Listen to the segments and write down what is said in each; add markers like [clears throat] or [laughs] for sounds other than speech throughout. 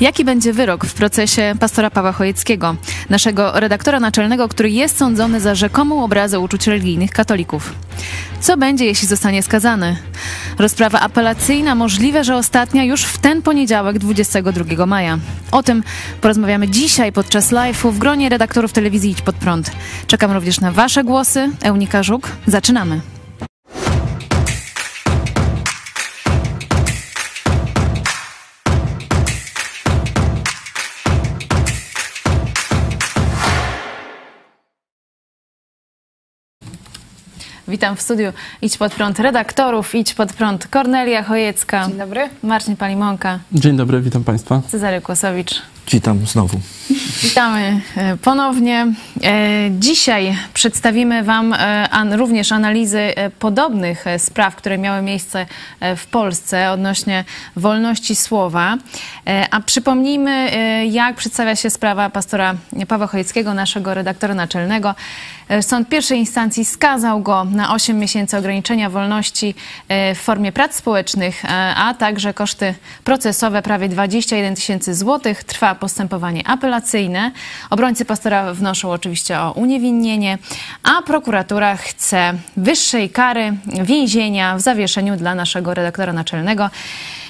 Jaki będzie wyrok w procesie pastora Pawła Chojeckiego, naszego redaktora naczelnego, który jest sądzony za rzekomą obrazę uczuć religijnych katolików? Co będzie, jeśli zostanie skazany? Rozprawa apelacyjna, możliwe, że ostatnia już w ten poniedziałek, 22 maja. O tym porozmawiamy dzisiaj podczas live'u w gronie redaktorów telewizji Idź Pod Prąd. Czekam również na Wasze głosy. Eunika Żuk, zaczynamy. Witam w studiu Idź Pod Prąd redaktorów, Idź Pod Prąd Kornelia Chojecka. Dzień dobry. Marcin Palimonka, Dzień dobry, witam Państwa. Cezary Kłosowicz. Witam znowu. Witamy e, ponownie. E, Dzisiaj przedstawimy Wam e, również analizy podobnych spraw, które miały miejsce w Polsce odnośnie wolności słowa. A przypomnijmy, jak przedstawia się sprawa pastora Pawła Chojeckiego, naszego redaktora naczelnego. Sąd pierwszej instancji skazał go na 8 miesięcy ograniczenia wolności w formie prac społecznych, a także koszty procesowe prawie 21 tysięcy złotych. Trwa postępowanie apelacyjne. Obrońcy pastora wnoszą oczywiście o uniewinnienie, a prokuratura chce wyższej kary więzienia w zawieszeniu dla naszego redaktora naczelnego.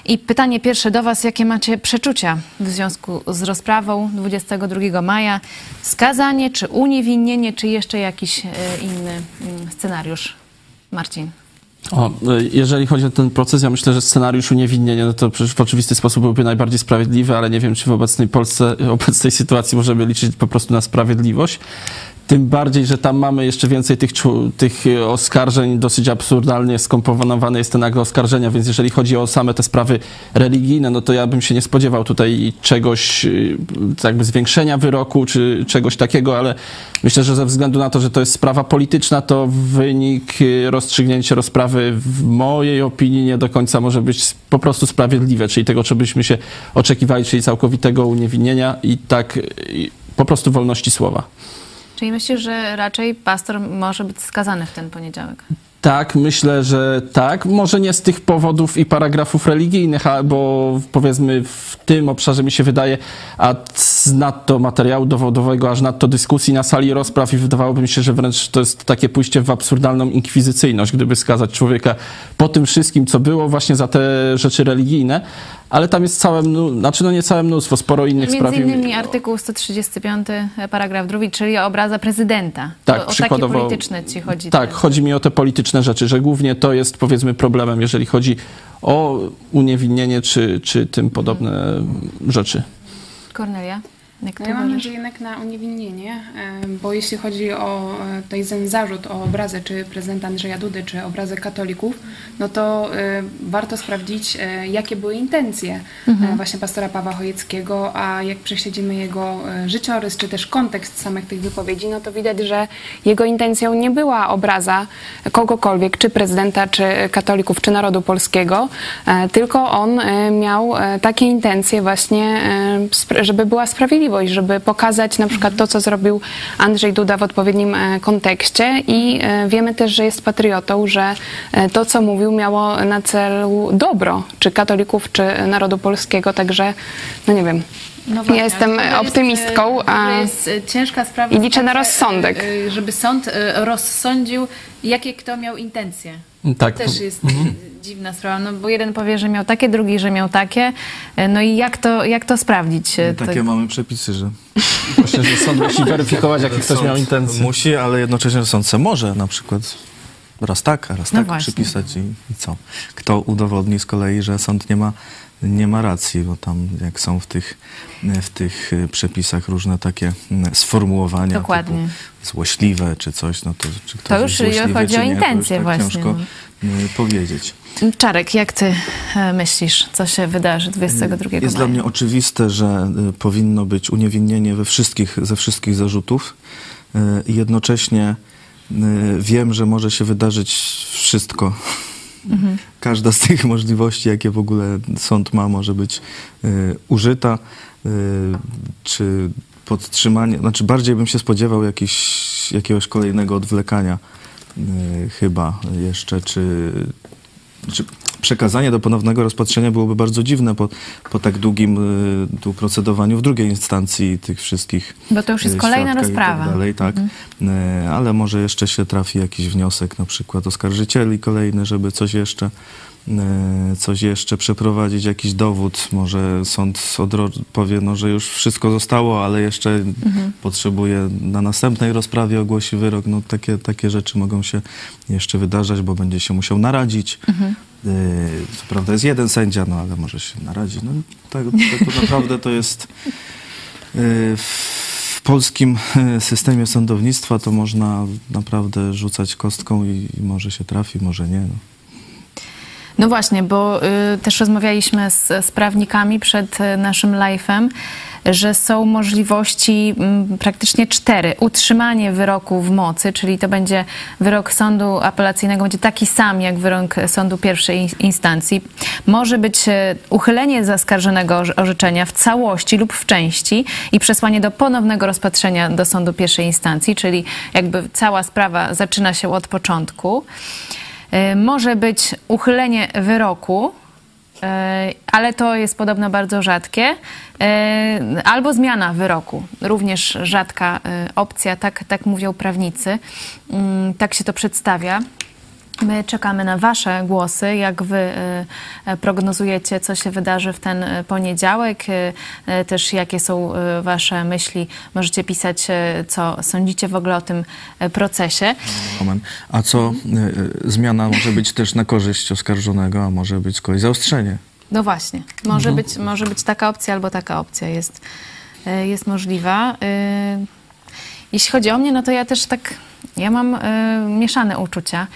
I pytanie pierwsze do Was, jakie macie przeczucia w związku z rozprawą 22 maja? Skazanie, czy uniewinnienie, czy jeszcze jakiś e, inny mm, scenariusz? Marcin. O, e, jeżeli chodzi o ten proces, ja myślę, że scenariusz uniewinnienia no to przecież w oczywisty sposób byłby najbardziej sprawiedliwy, ale nie wiem, czy w obecnej Polsce, obecnej sytuacji możemy liczyć po prostu na sprawiedliwość. Tym bardziej, że tam mamy jeszcze więcej tych, tych oskarżeń, dosyć absurdalnie skomponowane jest te nagle oskarżenia, więc jeżeli chodzi o same te sprawy religijne, no to ja bym się nie spodziewał tutaj czegoś, y, jakby zwiększenia wyroku, czy czegoś takiego, ale myślę, że ze względu na to, że to jest sprawa polityczna, to wynik y, rozstrzygnięcia rozprawy w mojej opinii nie do końca może być po prostu sprawiedliwe, czyli tego, czego byśmy się oczekiwali, czyli całkowitego uniewinnienia i tak y, po prostu wolności słowa. Czyli myślisz, że raczej pastor może być skazany w ten poniedziałek? Tak, myślę, że tak. Może nie z tych powodów i paragrafów religijnych, bo powiedzmy w tym obszarze mi się wydaje, a z nadto materiału dowodowego, aż nadto dyskusji na sali rozpraw i wydawałoby mi się, że wręcz to jest takie pójście w absurdalną inkwizycyjność, gdyby skazać człowieka po tym wszystkim, co było właśnie za te rzeczy religijne, ale tam jest całe, znaczy no nie całe mnóstwo, sporo innych spraw. Między innymi artykuł 135, paragraf drugi, czyli o obraza prezydenta. Tak, to, o takie polityczne ci chodzi. Tak, chodzi mi o te polityczne rzeczy, że głównie to jest powiedzmy problemem, jeżeli chodzi o uniewinnienie czy, czy tym podobne rzeczy. Kornelia, jak No ja mam nadzieję jednak na uniewinnienie, bo jeśli chodzi o e, ten zarzut o obrazę czy prezydenta Andrzeja Dudy, czy obrazę katolików, no to e, warto sprawdzić, e, jakie były intencje e, właśnie pastora Pawła Chojeckiego, a jak prześledzimy jego życiorys, czy też kontekst samych tych wypowiedzi, no to widać, że jego intencją nie była obraza kogokolwiek, czy prezydenta, czy katolików, czy narodu polskiego, tylko on miał takie intencje właśnie, żeby była sprawiedliwość, żeby pokazać na przykład to, co zrobił Andrzej Duda w odpowiednim e, kontekście i e, wiemy też, że jest patriotą, że e, to, co mówił, miało na celu dobro, czy katolików, czy narodu polskiego, także no nie wiem. No właśnie, Jestem jest, optymistką, e, To jest ciężka sprawa. i liczę na rozsądek. Żeby sąd rozsądził, jakie kto miał intencje. Tak, To też jest e, dziwna sprawa, no bo jeden powie, że miał takie, drugi, że miał takie. E, No i jak to, jak to sprawdzić? E, Takie to- mamy przepisy, że [laughs] Myślę, że sąd musi weryfikować, jakie ktoś miał intencje. musi, ale jednocześnie sąd se może na przykład raz tak, a raz No tak właśnie. przypisać i, i co. Kto udowodni z kolei, że sąd nie ma, nie ma racji, bo tam jak są w tych, w tych y, przepisach różne takie sformułowania Dokładnie. typu złośliwe czy coś, no to czy ktoś już jest złośliwy, chodzi o nie, to już intencje tak właśnie, ciężko no. powiedzieć. Czarek, jak ty e, myślisz, co się wydarzy 22 Jest maja? dla mnie oczywiste, że y, powinno być uniewinnienie we wszystkich, ze wszystkich zarzutów i jednocześnie wiem, że może się wydarzyć wszystko. Każda z tych możliwości, jakie w ogóle sąd ma, może być y, użyta, y, czy podtrzymanie, znaczy bardziej bym się spodziewał jakiś, jakiegoś kolejnego odwlekania y, chyba jeszcze, czy, czy przekazanie do ponownego rozpatrzenia byłoby bardzo dziwne po, po tak długim y, tu procedowaniu w drugiej instancji tych wszystkich Bo to już jest y, kolejna świadka rozprawa. Mhm. Tak dalej, tak. Y, Ale może jeszcze się trafi jakiś wniosek, na przykład oskarżycieli kolejny, żeby coś jeszcze coś jeszcze przeprowadzić, jakiś dowód. Może sąd odro- powie, no, że już wszystko zostało, ale jeszcze Mhm. potrzebuje na następnej rozprawie ogłosi wyrok. No, takie, takie rzeczy mogą się jeszcze wydarzać, bo będzie się musiał naradzić. Mhm. Y, Co prawda jest jeden sędzia, no ale może się naradzi. No, tak, to, to naprawdę to jest y, w polskim systemie sądownictwa to można naprawdę rzucać kostką i, i może się trafi, może nie. No. No właśnie, bo y, też rozmawialiśmy z, z prawnikami przed y, naszym live'em, że są możliwości mm, praktycznie cztery. Utrzymanie wyroku w mocy, czyli to będzie wyrok sądu apelacyjnego, będzie taki sam jak wyrok sądu pierwszej in- instancji. Może być y, uchylenie zaskarżonego orze- orzeczenia w całości lub w części i przesłanie do ponownego rozpatrzenia do sądu pierwszej instancji, czyli jakby cała sprawa zaczyna się od początku. Y, Może być uchylenie wyroku, y, ale to jest podobno bardzo rzadkie, y, albo zmiana wyroku, również rzadka opcja, tak, tak mówią prawnicy, Mm, tak się to przedstawia. My czekamy na Wasze głosy, jak Wy y, prognozujecie, co się wydarzy w ten y, poniedziałek, y, też jakie są Wasze myśli. Możecie pisać, co sądzicie w ogóle o tym procesie. Moment. A co zmiana może być też na korzyść oskarżonego, a może być z kolei zaostrzenie. No właśnie, może, być, może być taka opcja albo taka opcja jest, jest możliwa. Jeśli chodzi o mnie, no to ja też tak, ja mam mieszane uczucia,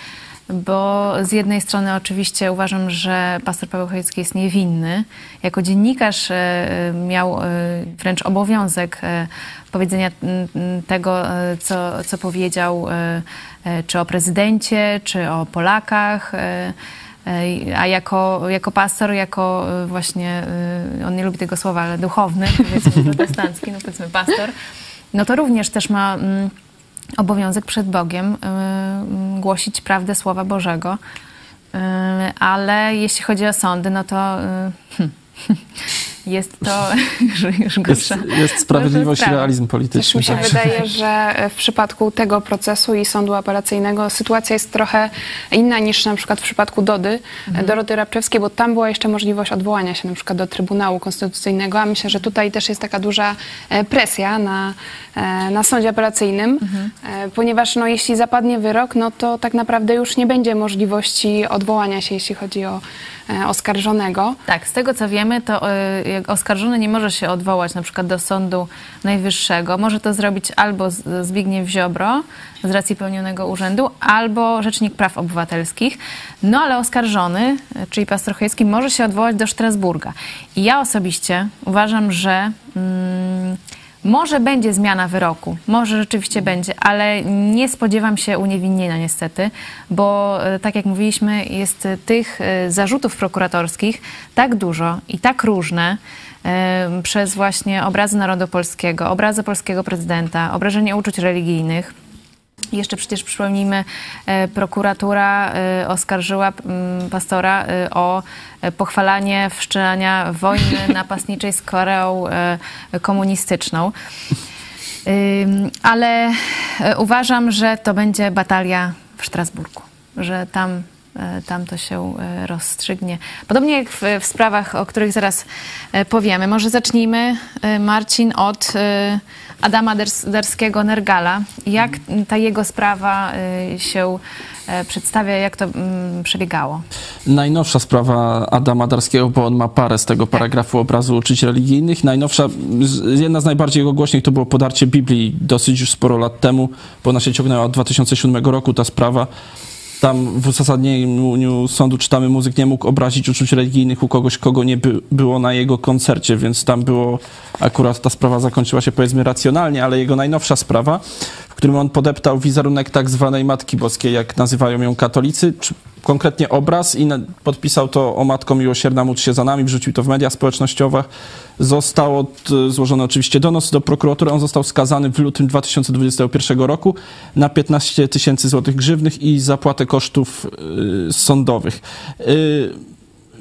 bo z jednej strony oczywiście uważam, że pastor Paweł Chojecki jest niewinny. Jako dziennikarz y, y, miał y, wręcz obowiązek powiedzenia tego, co, co powiedział, czy o prezydencie, czy o Polakach. A jako, jako pastor, jako właśnie, on nie lubi tego słowa, ale duchowny, [laughs] powiedzmy protestancki, no powiedzmy pastor, no to również też ma obowiązek przed Bogiem głosić prawdę Słowa Bożego. Y, Ale jeśli chodzi o sądy, no to y, hmm, [laughs] jest to [laughs] już, już Jest, gorsza. jest sprawiedliwość i realizm Też polityczny. mi się tak. wydaje, [laughs] że w przypadku tego procesu i sądu apelacyjnego sytuacja jest trochę inna niż na przykład w przypadku Dody, Doroty Rabczewskiej, bo tam była jeszcze możliwość odwołania się na przykład do Trybunału Konstytucyjnego, a myślę, że tutaj też jest taka duża e, presja na, e, na sądzie apelacyjnym, e, ponieważ no, jeśli zapadnie wyrok, no to tak naprawdę już nie będzie możliwości odwołania się, jeśli chodzi o oskarżonego. Tak, z tego co wiemy, to oskarżony nie może się odwołać na przykład do Sądu Najwyższego. Może to zrobić albo Zbigniew Ziobro z racji pełnionego urzędu, albo Rzecznik Praw Obywatelskich. No ale oskarżony, czyli pastor może się odwołać do Strasburga. I ja osobiście uważam, że mm, może będzie zmiana wyroku, może rzeczywiście będzie, ale nie spodziewam się uniewinnienia niestety, bo e, tak jak mówiliśmy, jest e, tych e, zarzutów prokuratorskich tak dużo i tak różne przez właśnie obrazy narodu polskiego, obrazy polskiego prezydenta, obrażenie uczuć religijnych. Jeszcze przecież przypomnijmy, e, prokuratura e, oskarżyła pastora e, o pochwalanie wszczynania wojny [laughs] napastniczej z Koreą komunistyczną. Ale uważam, że to będzie batalia w Strasburgu, że tam, tam to się rozstrzygnie. Podobnie jak w, w sprawach, o których zaraz powiemy. Może zacznijmy, Marcin, od Adama Ders- Darskiego-Nergala. Jak ta jego sprawa e, się e, przedstawia, jak to mm, przebiegało? Najnowsza sprawa Adama Darskiego, bo on ma parę z tego paragrafu obrazu uczuć religijnych. Najnowsza, jedna z najbardziej jego głośnych to było podarcie Biblii dosyć już sporo lat temu, bo ona się ciągnęła od 2007 roku, ta sprawa. Tam w uzasadnieniu sądu czytamy, muzyk nie mógł obrazić uczuć religijnych u kogoś, kogo nie by, było na jego koncercie, więc tam było, akurat ta sprawa zakończyła się powiedzmy racjonalnie, ale jego najnowsza sprawa, w którym on podeptał wizerunek tak zwanej Matki Boskiej, jak nazywają ją katolicy, czy konkretnie obraz i podpisał to o Matko Miłosierna, módl się za nami, wrzucił to w media społecznościowe. Został złożony oczywiście donos do prokuratury, on został skazany w lutym 2021 roku na 15 tysięcy złotych grzywnych i zapłatę kosztów y, sądowych.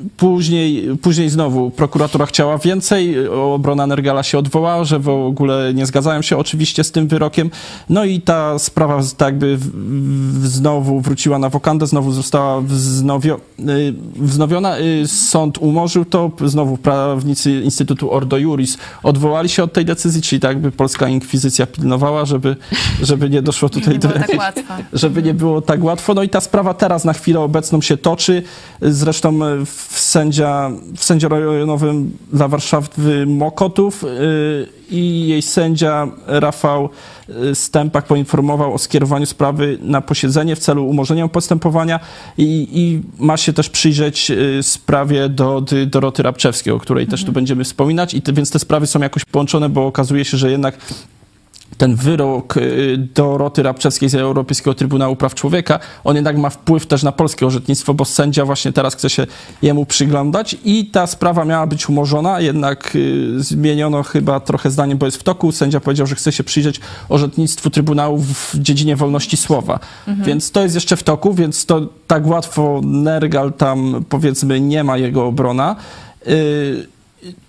Y, Później, później znowu prokuratura chciała więcej, obrona Nergala się odwołała, że w ogóle nie zgadzają się oczywiście z tym wyrokiem. No i ta sprawa tak jakby w- w- znowu wróciła na wokandę, znowu została wznowio, y, wznowiona. Y, Sąd umorzył to, znowu prawnicy Instytutu Ordo Juris odwołali się od tej decyzji, czyli tak jakby polska inkwizycja pilnowała, żeby, żeby nie doszło tutaj Nie do tak żeby nie było tak łatwo. No i ta sprawa teraz na chwilę obecną się toczy. Zresztą e, w sędzia, w sędzia rejonowym dla Warszawy Mokotów y, i jej sędzia Rafał y, Stępak poinformował o skierowaniu sprawy na posiedzenie w celu umorzenia postępowania i, i ma się też przyjrzeć y, sprawie do, do Doroty Rabczewskiej, o której też tu będziemy wspominać. I te, więc te sprawy są jakoś połączone, bo okazuje się, że jednak ten wyrok y, Doroty Rabczewskiej z Europejskiego Trybunału Praw Człowieka, on jednak ma wpływ też na polskie orzecznictwo, bo sędzia właśnie teraz chce się jemu przyglądać i ta sprawa miała być umorzona, jednak y, zmieniono chyba trochę zdanie, bo jest w toku. Sędzia powiedział, że chce się przyjrzeć orzecznictwu Trybunału w dziedzinie wolności słowa. Więc to jest jeszcze w toku, więc to tak łatwo Nergal tam powiedzmy nie ma jego obrona. Y,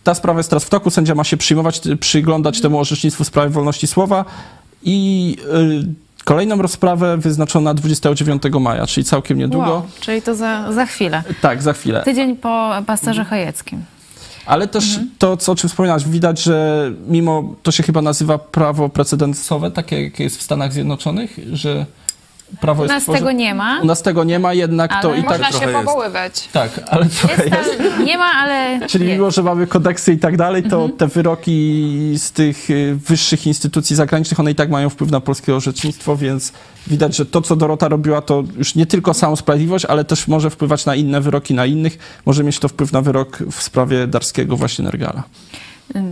ta sprawa jest teraz w toku, sędzia ma się przyjmować, przyglądać temu orzecznictwu w sprawie wolności słowa i y, kolejną rozprawę wyznaczono na 29 maja, czyli całkiem niedługo. Wow, czyli to za, za chwilę. Tak, za chwilę. Tydzień po pasterze Chojeckim. Ale też to, co, o czym wspominałaś, widać, że mimo, to się chyba nazywa prawo precedensowe, takie jakie jest w Stanach Zjednoczonych, że prawo U nas tworzy- tego nie ma. U nas tego nie ma, jednak to Ale i tak... Można się jest. powoływać. Tak, ale trochę Jest jest. tam, nie ma, ale Czyli jest. mimo, że mamy kodeksy i tak dalej, to te wyroki z tych y, wyższych instytucji zagranicznych, one i tak mają wpływ na polskie orzecznictwo, więc widać, że to, co Dorota robiła, to już nie tylko samą sprawiedliwość, ale też może wpływać na inne wyroki, na innych. Może mieć to wpływ na wyrok w sprawie Darskiego właśnie Nergala.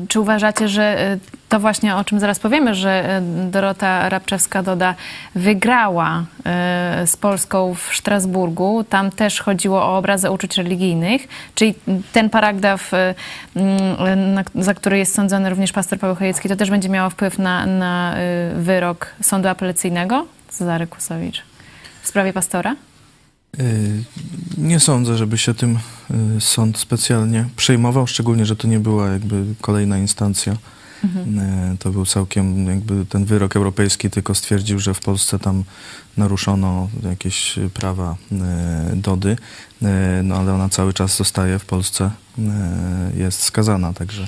Czy uważacie, że y, to właśnie o czym zaraz powiemy, że y, Dorota Rabczewska-Doda wygrała y, z Polską w Strasburgu? Tam też chodziło o obrazy uczuć religijnych, czyli ten paragraf, y, mm, za który jest sądzony również pastor Paweł Chojecki, to też będzie miało wpływ na, na y, wyrok sądu apelacyjnego? Cezary Kusowicz. W sprawie pastora? Y, Nie sądzę, żeby się tym y, sąd specjalnie przejmował, szczególnie, że to nie była jakby kolejna instancja. Y, To był całkiem jakby ten wyrok europejski tylko stwierdził, że w Polsce tam naruszono jakieś prawa Dody, no ale ona cały czas zostaje w Polsce, jest skazana, także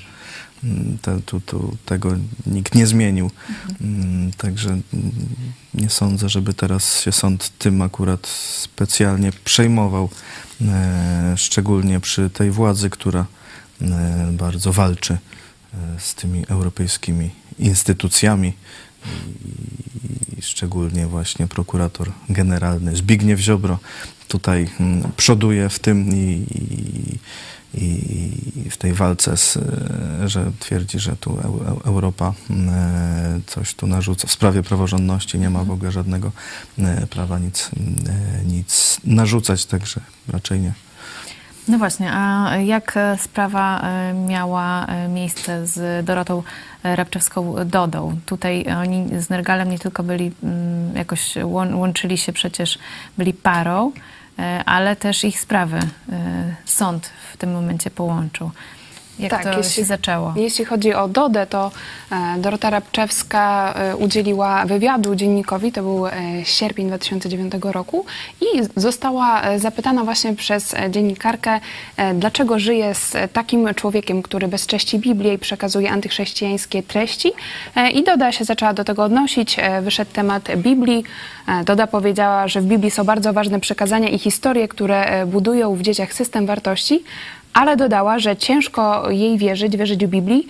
te, tu, tu, tego nikt nie zmienił. Mm, Także nie sądzę, żeby teraz się sąd tym akurat specjalnie przejmował, e, szczególnie przy tej władzy, która e, bardzo walczy e, z tymi europejskimi instytucjami i, i szczególnie właśnie prokurator generalny Zbigniew Ziobro tutaj mm, przoduje w tym i, i, i w tej walce, z, że twierdzi, że tu Eu- Eu- Europa e, coś tu narzuca. W sprawie praworządności nie ma w ogóle żadnego e, prawa nic, e, nic narzucać, także raczej nie. No właśnie, a jak sprawa miała miejsce z Dorotą e, Rabczewską-Dodą? Tutaj oni z Nergalem nie tylko byli, mm, jakoś łą- łączyli się przecież, byli parą, ale też ich sprawy e, sąd w tym momencie połączył. Jak Tak, to jeśli- się zaczęło? Jeśli chodzi o Dodę, to e, Dorota Rabczewska e, udzieliła wywiadu dziennikowi, to był e, sierpień 2009 roku i została zapytana właśnie przez dziennikarkę, dlaczego żyje z takim człowiekiem, który bezcześci Biblię i przekazuje antychrześcijańskie treści. I Doda się zaczęła do tego odnosić, wyszedł temat Biblii. Doda powiedziała, że w Biblii są bardzo ważne przekazania i historie, które budują w dzieciach system wartości, ale dodała, że ciężko jej wierzyć, wierzyć w Biblii,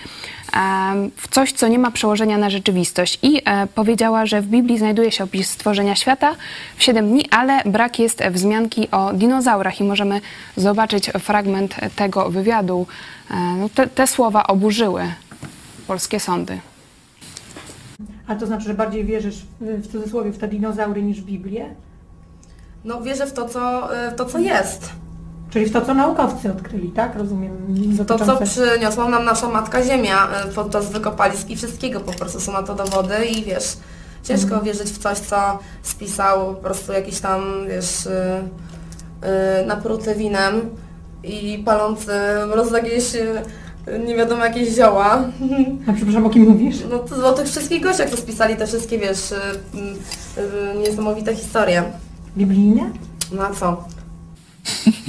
w coś, co nie ma przełożenia na rzeczywistość. I e, powiedziała, że w Biblii znajduje się opis stworzenia świata w 7 dni, ale brak jest wzmianki o dinozaurach i możemy zobaczyć fragment tego wywiadu. E, no te, te słowa oburzyły polskie sądy. A to znaczy, że bardziej wierzysz w, w cudzysłowie w te dinozaury niż w Biblię? No wierzę w to, co, e, w to, co jest. Czyli w to, co naukowcy odkryli, tak? Rozumiem. To, co dotyczące- przyniosła nam nasza Matka Ziemia e, podczas wykopalisk i wszystkiego. Po prostu są na to dowody i wiesz, ciężko Mhm. wierzyć w coś, co spisał po prostu jakiś tam, wiesz, yy, yy, napruty winem i palący roz jakieś nie wiadomo jakieś zioła. A przepraszam, o kim mówisz? No to o tych wszystkich gościach, co spisali te wszystkie, wiesz, m, e, niesamowite historie. Biblijne? No a co?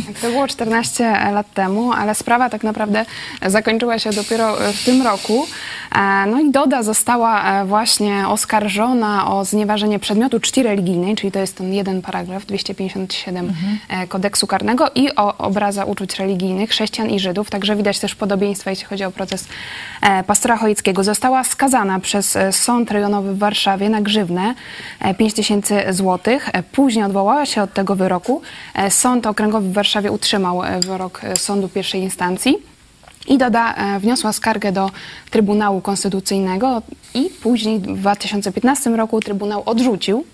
Tak, To było 14 lat temu, ale sprawa tak naprawdę zakończyła się dopiero w tym roku. E, No i Doda została e, właśnie oskarżona o znieważenie przedmiotu czci religijnej, czyli to jest ten jeden paragraf 257 e, kodeksu karnego i o obraza uczuć religijnych chrześcijan i Żydów. Także widać też podobieństwa, jeśli chodzi o proces pastora Chojeckiego. Została skazana przez Sąd Rejonowy w Warszawie na grzywnę e, 5 tysięcy złotych. Później odwołała się od tego wyroku. Sąd Okręgowy w Warszawie utrzymał wyrok sądu pierwszej instancji. I Doda e, wniosła skargę do Trybunału Konstytucyjnego i później w 2015 roku Trybunał odrzucił.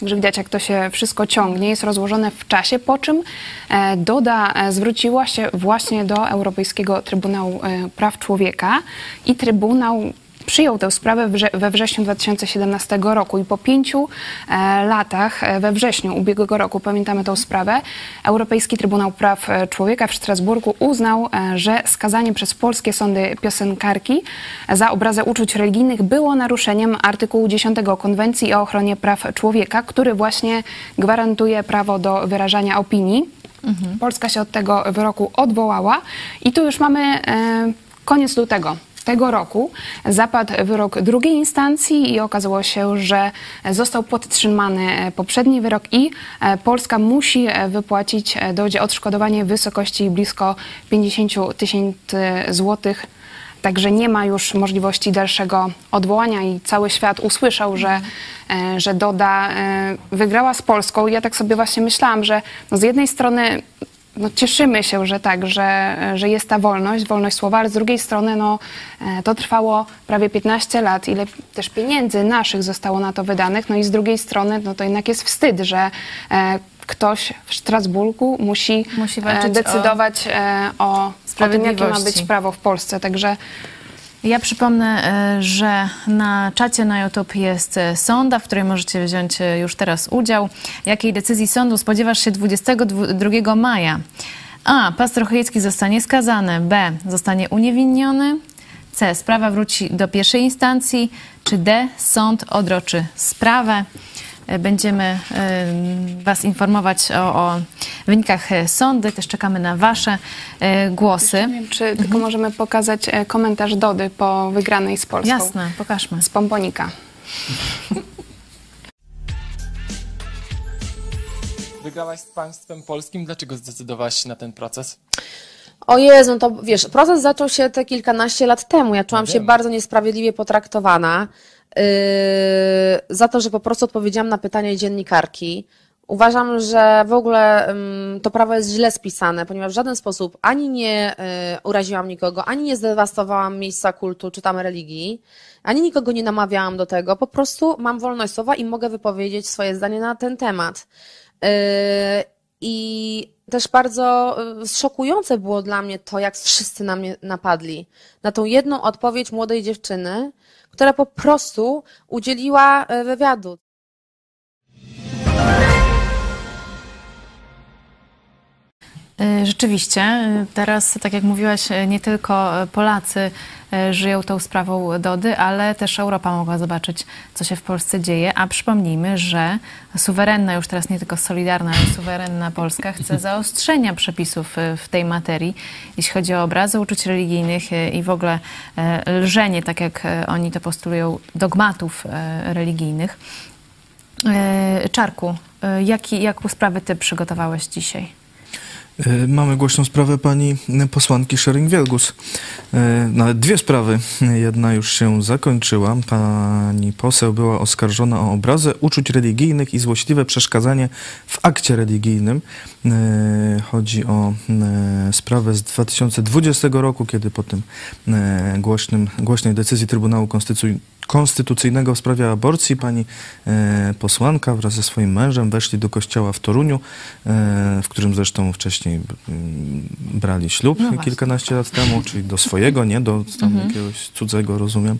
Także widać, jak to się wszystko ciągnie, jest rozłożone w czasie, po czym e, Doda e, zwróciła się właśnie do Europejskiego Trybunału Praw Człowieka i Trybunał przyjął tę sprawę we wrześniu 2017 roku i po pięciu e, latach, e, we wrześniu ubiegłego roku, pamiętamy tę sprawę, Europejski Trybunał Praw e, Człowieka w Strasburgu uznał, że skazanie przez polskie sądy piosenkarki za obrazę uczuć religijnych było naruszeniem artykułu 10 Konwencji o ochronie praw człowieka, który właśnie gwarantuje prawo do wyrażania opinii. Polska się od tego wyroku odwołała i tu już mamy koniec lutego tego roku zapadł wyrok drugiej instancji i okazało się, że został podtrzymany poprzedni wyrok i e, Polska musi e, wypłacić e, Dodzie odszkodowanie w wysokości blisko 50 tysięcy złotych. Także nie ma już możliwości dalszego odwołania i cały świat usłyszał, że, że Doda wygrała z Polską. Ja tak sobie właśnie myślałam, że no z jednej strony no cieszymy się, że tak, że, że jest ta wolność, wolność słowa, ale z drugiej strony no, e, to trwało prawie 15 lat, ile też pieniędzy naszych zostało na to wydanych, no i z drugiej strony no to jednak jest wstyd, że e, ktoś w Strasburgu musi, Musi e, walczyć o decydować e, o, o tym, jakie ma być prawo w Polsce, także Ja przypomnę, e, że na czacie na YouTube jest e, sonda, w której możecie wziąć e, już teraz udział. Jakiej decyzji sądu spodziewasz się 22 maja? A. Pastor Chojecki zostanie skazany. B. Zostanie uniewinniony. C. Sprawa wróci do pierwszej instancji. Czy D. Sąd odroczy sprawę. E, Będziemy e, Was informować o, o wynikach e, sądy. Też czekamy na Wasze głosy. nie wiem, czy tylko możemy pokazać komentarz Dody po wygranej z Polską. Jasne, pokażmy. Z Pomponika. Wygrałaś z państwem polskim. Dlaczego zdecydowałaś się na ten proces? O Jezu, no to wiesz, proces zaczął się te kilkanaście lat temu. Ja czułam Ja się bardzo niesprawiedliwie potraktowana za to, że po prostu odpowiedziałam na pytanie dziennikarki. Uważam, że w ogóle to prawo jest źle spisane, ponieważ w żaden sposób ani nie y, uraziłam nikogo, ani nie zdewastowałam miejsca kultu czy tam religii, ani nikogo nie namawiałam do tego. Po prostu mam wolność słowa i mogę wypowiedzieć swoje zdanie na ten temat. I też bardzo y, szokujące było dla mnie to, jak wszyscy na mnie napadli. Na tą jedną odpowiedź młodej dziewczyny, która po prostu udzieliła y, wywiadu. Rzeczywiście, y, teraz, tak jak mówiłaś, y, nie tylko Polacy żyją tą sprawą Dody, ale też Europa mogła zobaczyć, co się w Polsce dzieje. A przypomnijmy, że suwerenna, już teraz nie tylko solidarna, ale suwerenna Polska chce [laughs] zaostrzenia przepisów w tej materii, jeśli chodzi o obrazy uczuć religijnych i w ogóle lżenie, tak jak oni to postulują, dogmatów religijnych. Czarku, jaki, jaką sprawę ty przygotowałeś dzisiaj? E, Mamy głośną sprawę pani posłanki Schering-Wielgus. E, Nawet dwie sprawy. Jedna już się zakończyła. Pani poseł była oskarżona o obrazę uczuć religijnych i złośliwe przeszkadzanie w akcie religijnym. E, Chodzi o sprawę z 2020 roku, kiedy po tym głośnym, głośnej decyzji Trybunału Konstytucyjnego konstytucyjnego w sprawie aborcji pani e, posłanka wraz ze swoim mężem weszli do kościoła w Toruniu, e, w którym zresztą wcześniej mm, brali ślub No kilkanaście lat temu, czyli do swojego, nie do tam jakiegoś cudzego, rozumiem,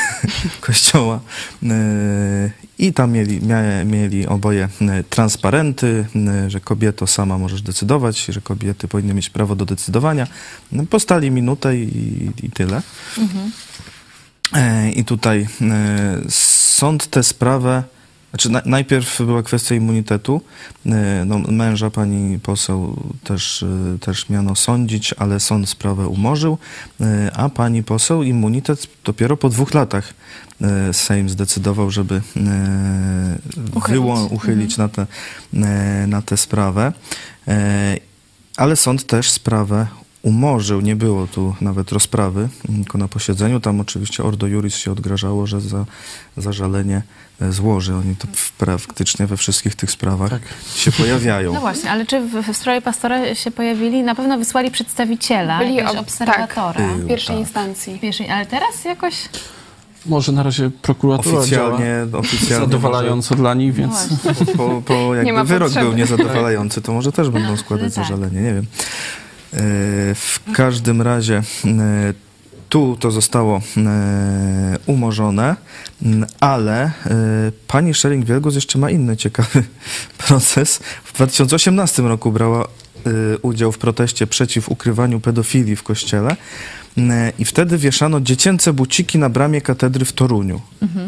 [laughs] kościoła. E, I tam mieli, mia, mieli oboje e, transparenty, e, że kobieto sama możesz decydować, że kobiety powinny mieć prawo do decydowania. No, postali minutę i, i tyle. E, I tutaj e, sąd tę sprawę, znaczy na, najpierw była kwestia immunitetu. E, no, męża pani poseł też, e, też miano sądzić, ale sąd sprawę umorzył, e, a pani poseł immunitet dopiero po dwóch latach e, Sejm zdecydował, żeby e, wyło, uchylić na, tę e, na tę sprawę. E, ale sąd też sprawę umorzył. Nie było tu nawet rozprawy, mm, tylko na posiedzeniu. Tam oczywiście Ordo Juris się odgrażało, że za zażalenie e, złoży. Oni to w- praktycznie we wszystkich tych sprawach Tak. się pojawiają. No właśnie, ale czy w, w sprawie pastora się pojawili? Na pewno wysłali przedstawiciela, Byli ob- obserwatora. Tak, w pierwszej tak. instancji. Pierwszej, ale teraz jakoś... Może na razie prokuratura Oficjalnie, działa oficjalnie zadowalająco dla nich, więc No właśnie. może po, po jakby wyrok potrzeby. był niezadowalający, to może też będą [laughs] składać tak. zażalenie, nie wiem. E, W każdym razie e, tu to zostało e, umorzone, ale pani Schering-Wielgus jeszcze ma inny ciekawy [laughs] proces. W 2018 roku brała udział w proteście przeciw ukrywaniu pedofilii w kościele i wtedy wieszano dziecięce buciki na bramie katedry w Toruniu. E,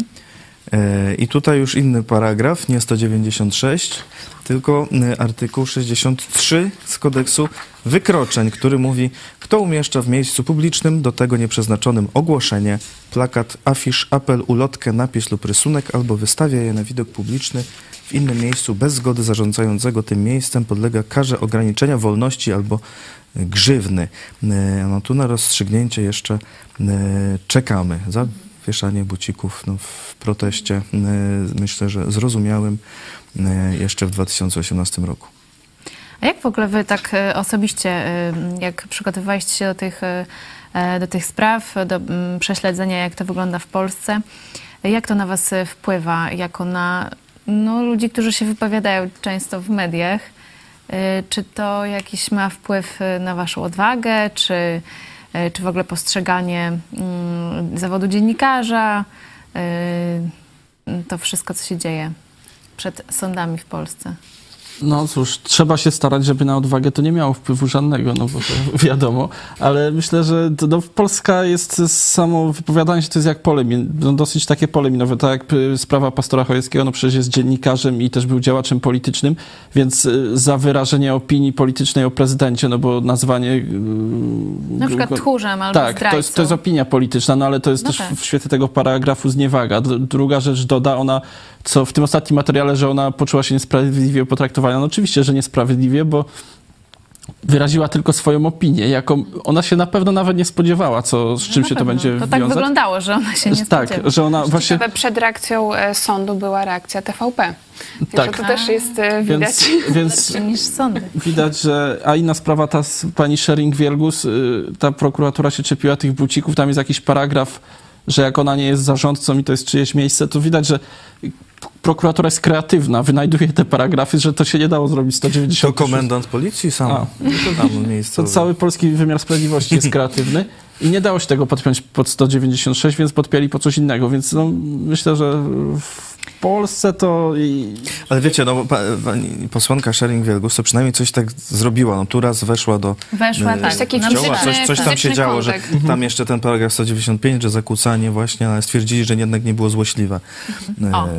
I tutaj już inny paragraf, nie 196, tylko e, artykuł 63 z kodeksu wykroczeń, który mówi, kto umieszcza w miejscu publicznym do tego nieprzeznaczonym ogłoszenie, plakat, afisz, apel, ulotkę, napis lub rysunek albo wystawia je na widok publiczny w innym miejscu bez zgody zarządzającego tym miejscem podlega karze ograniczenia wolności albo e, grzywny. E, No tu na rozstrzygnięcie jeszcze e, czekamy. Za wieszanie bucików no, w proteście, e, myślę, że zrozumiałym e, jeszcze w 2018 roku. A jak w ogóle wy tak e, osobiście, jak przygotowywaliście się do tych, e, do tych spraw, do mm, prześledzenia, jak to wygląda w Polsce, jak to na was wpływa, jako na no, ludzi, którzy się wypowiadają często w mediach? Czy to jakiś ma wpływ na waszą odwagę, czy, czy w ogóle postrzeganie mm, zawodu dziennikarza, e, to wszystko, co się dzieje przed sądami w Polsce? No cóż, trzeba się starać, żeby na odwagę to nie miało wpływu żadnego, no bo to [laughs] wiadomo, ale myślę, że to, no, Polska jest samo wypowiadanie się to jest jak pole, no, dosyć takie pole minowe, tak jak y, sprawa pastora Chojeckiego, no przecież jest dziennikarzem i też był działaczem politycznym, więc y, za wyrażenie opinii politycznej o prezydencie, no bo nazwanie... y, Na przykład tchórzem albo tak, to jest, to jest opinia polityczna, no ale to jest No też tak. w świetle tego paragrafu zniewaga. Druga rzecz doda ona, co w tym ostatnim materiale, że ona poczuła się niesprawiedliwie potraktowana. No oczywiście, że niesprawiedliwie, bo wyraziła tylko swoją opinię. Jako, ona się na pewno nawet nie spodziewała, co, z czym Na się to pewno. będzie To tak wiązać. wyglądało, że ona się nie tak, spodziewa. że ona właśnie... Przed reakcją e, sądu była reakcja TVP. Tak. To też jest e, widać. [laughs] Więc, niż sądy. widać, że... A inna sprawa, ta z pani Schering-Wielgus, y, ta prokuratura się czepiła tych bucików, tam jest jakiś paragraf, że jak ona nie jest zarządcą i to jest czyjeś miejsce, to widać, że prokuratura jest kreatywna, wynajduje te paragrafy, że to się nie dało zrobić 190. To komendant policji sam, A. tam To miejscowy. cały polski wymiar sprawiedliwości jest kreatywny i nie dało się tego podpiąć pod 196, więc podpięli po coś innego. Więc no, myślę, że w Polsce to i Ale wiecie, no pa, pani posłanka Schering-Wielgus to przynajmniej coś tak zrobiła. No tu raz weszła do Weszła, e, tak. taki fizyczny- coś, coś tam się działo, że kontakt. tam jeszcze ten paragraf 195, że zakłócanie właśnie, ale stwierdzili, że jednak nie było złośliwe. O. E,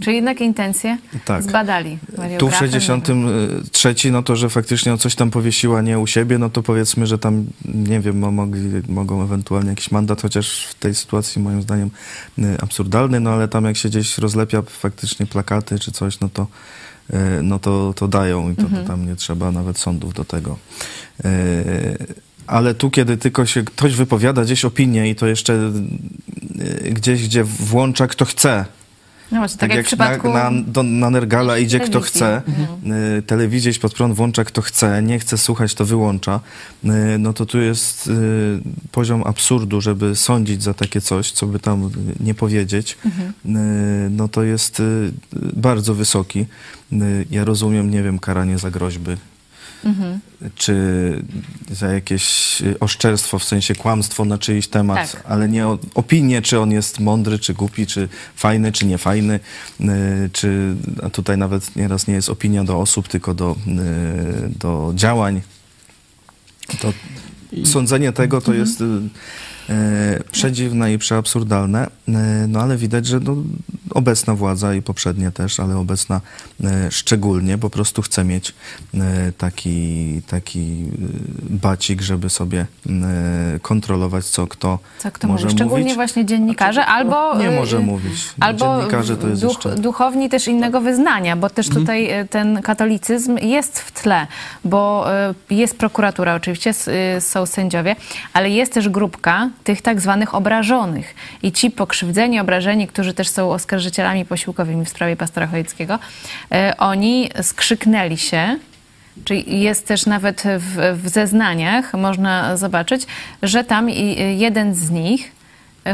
Czyli jednak intencje tak. zbadali. Tu w wariografem. 63, no to, że faktycznie no coś tam powiesiła nie u siebie, no to powiedzmy, że tam, nie wiem, mo- mogli, mogą ewentualnie jakiś mandat, chociaż w tej sytuacji moim zdaniem y, absurdalny, no ale tam jak się gdzieś rozlepia faktycznie plakaty czy coś, no to, y, no to, to dają i to, to tam nie trzeba nawet sądów do tego. Y, Ale tu, kiedy tylko się ktoś wypowiada gdzieś opinię i to jeszcze gdzieś, gdzie włącza kto chce, No właśnie, tak, jak, w przypadku... na, na, do, na Nergala idzie kto telewizji. chce, y, telewizję pod prąd włącza kto chce, nie chce słuchać, to wyłącza, y, no to tu jest y, poziom absurdu, żeby sądzić za takie coś, co by tam nie powiedzieć, y, no to jest bardzo wysoki. Ja rozumiem, nie wiem, karanie za groźby, Mhm. czy za jakieś y, oszczerstwo, w sensie kłamstwo na czyjś temat, Tak. ale nie o opinię, czy on jest mądry, czy głupi, czy fajny, czy niefajny, y, czy a tutaj nawet nieraz nie jest opinia do osób, tylko do, y, do działań. To sądzenie tego to jest y, e, przedziwne i przeabsurdalne, e, no ale widać, że no, obecna władza i poprzednie też, ale obecna e, szczególnie po prostu chce mieć e, taki, taki e, bacik, żeby sobie e, kontrolować, co kto, Co kto może mówi? Szczególnie mówić. właśnie dziennikarze, albo... Nie y, może mówić. Albo Dziennikarze to jest duch, jeszcze... duchowni też innego wyznania, bo też tutaj y, ten katolicyzm jest w tle, bo y, jest prokuratura oczywiście, są sędziowie, ale jest też grupka tych tak zwanych obrażonych. I ci pokrzywdzeni, obrażeni, którzy też są oskarżycielami posiłkowymi w sprawie pastora Chojeckiego, y, oni skrzyknęli się, Czyli jest też nawet w, w zeznaniach, można zobaczyć, że tam jeden z nich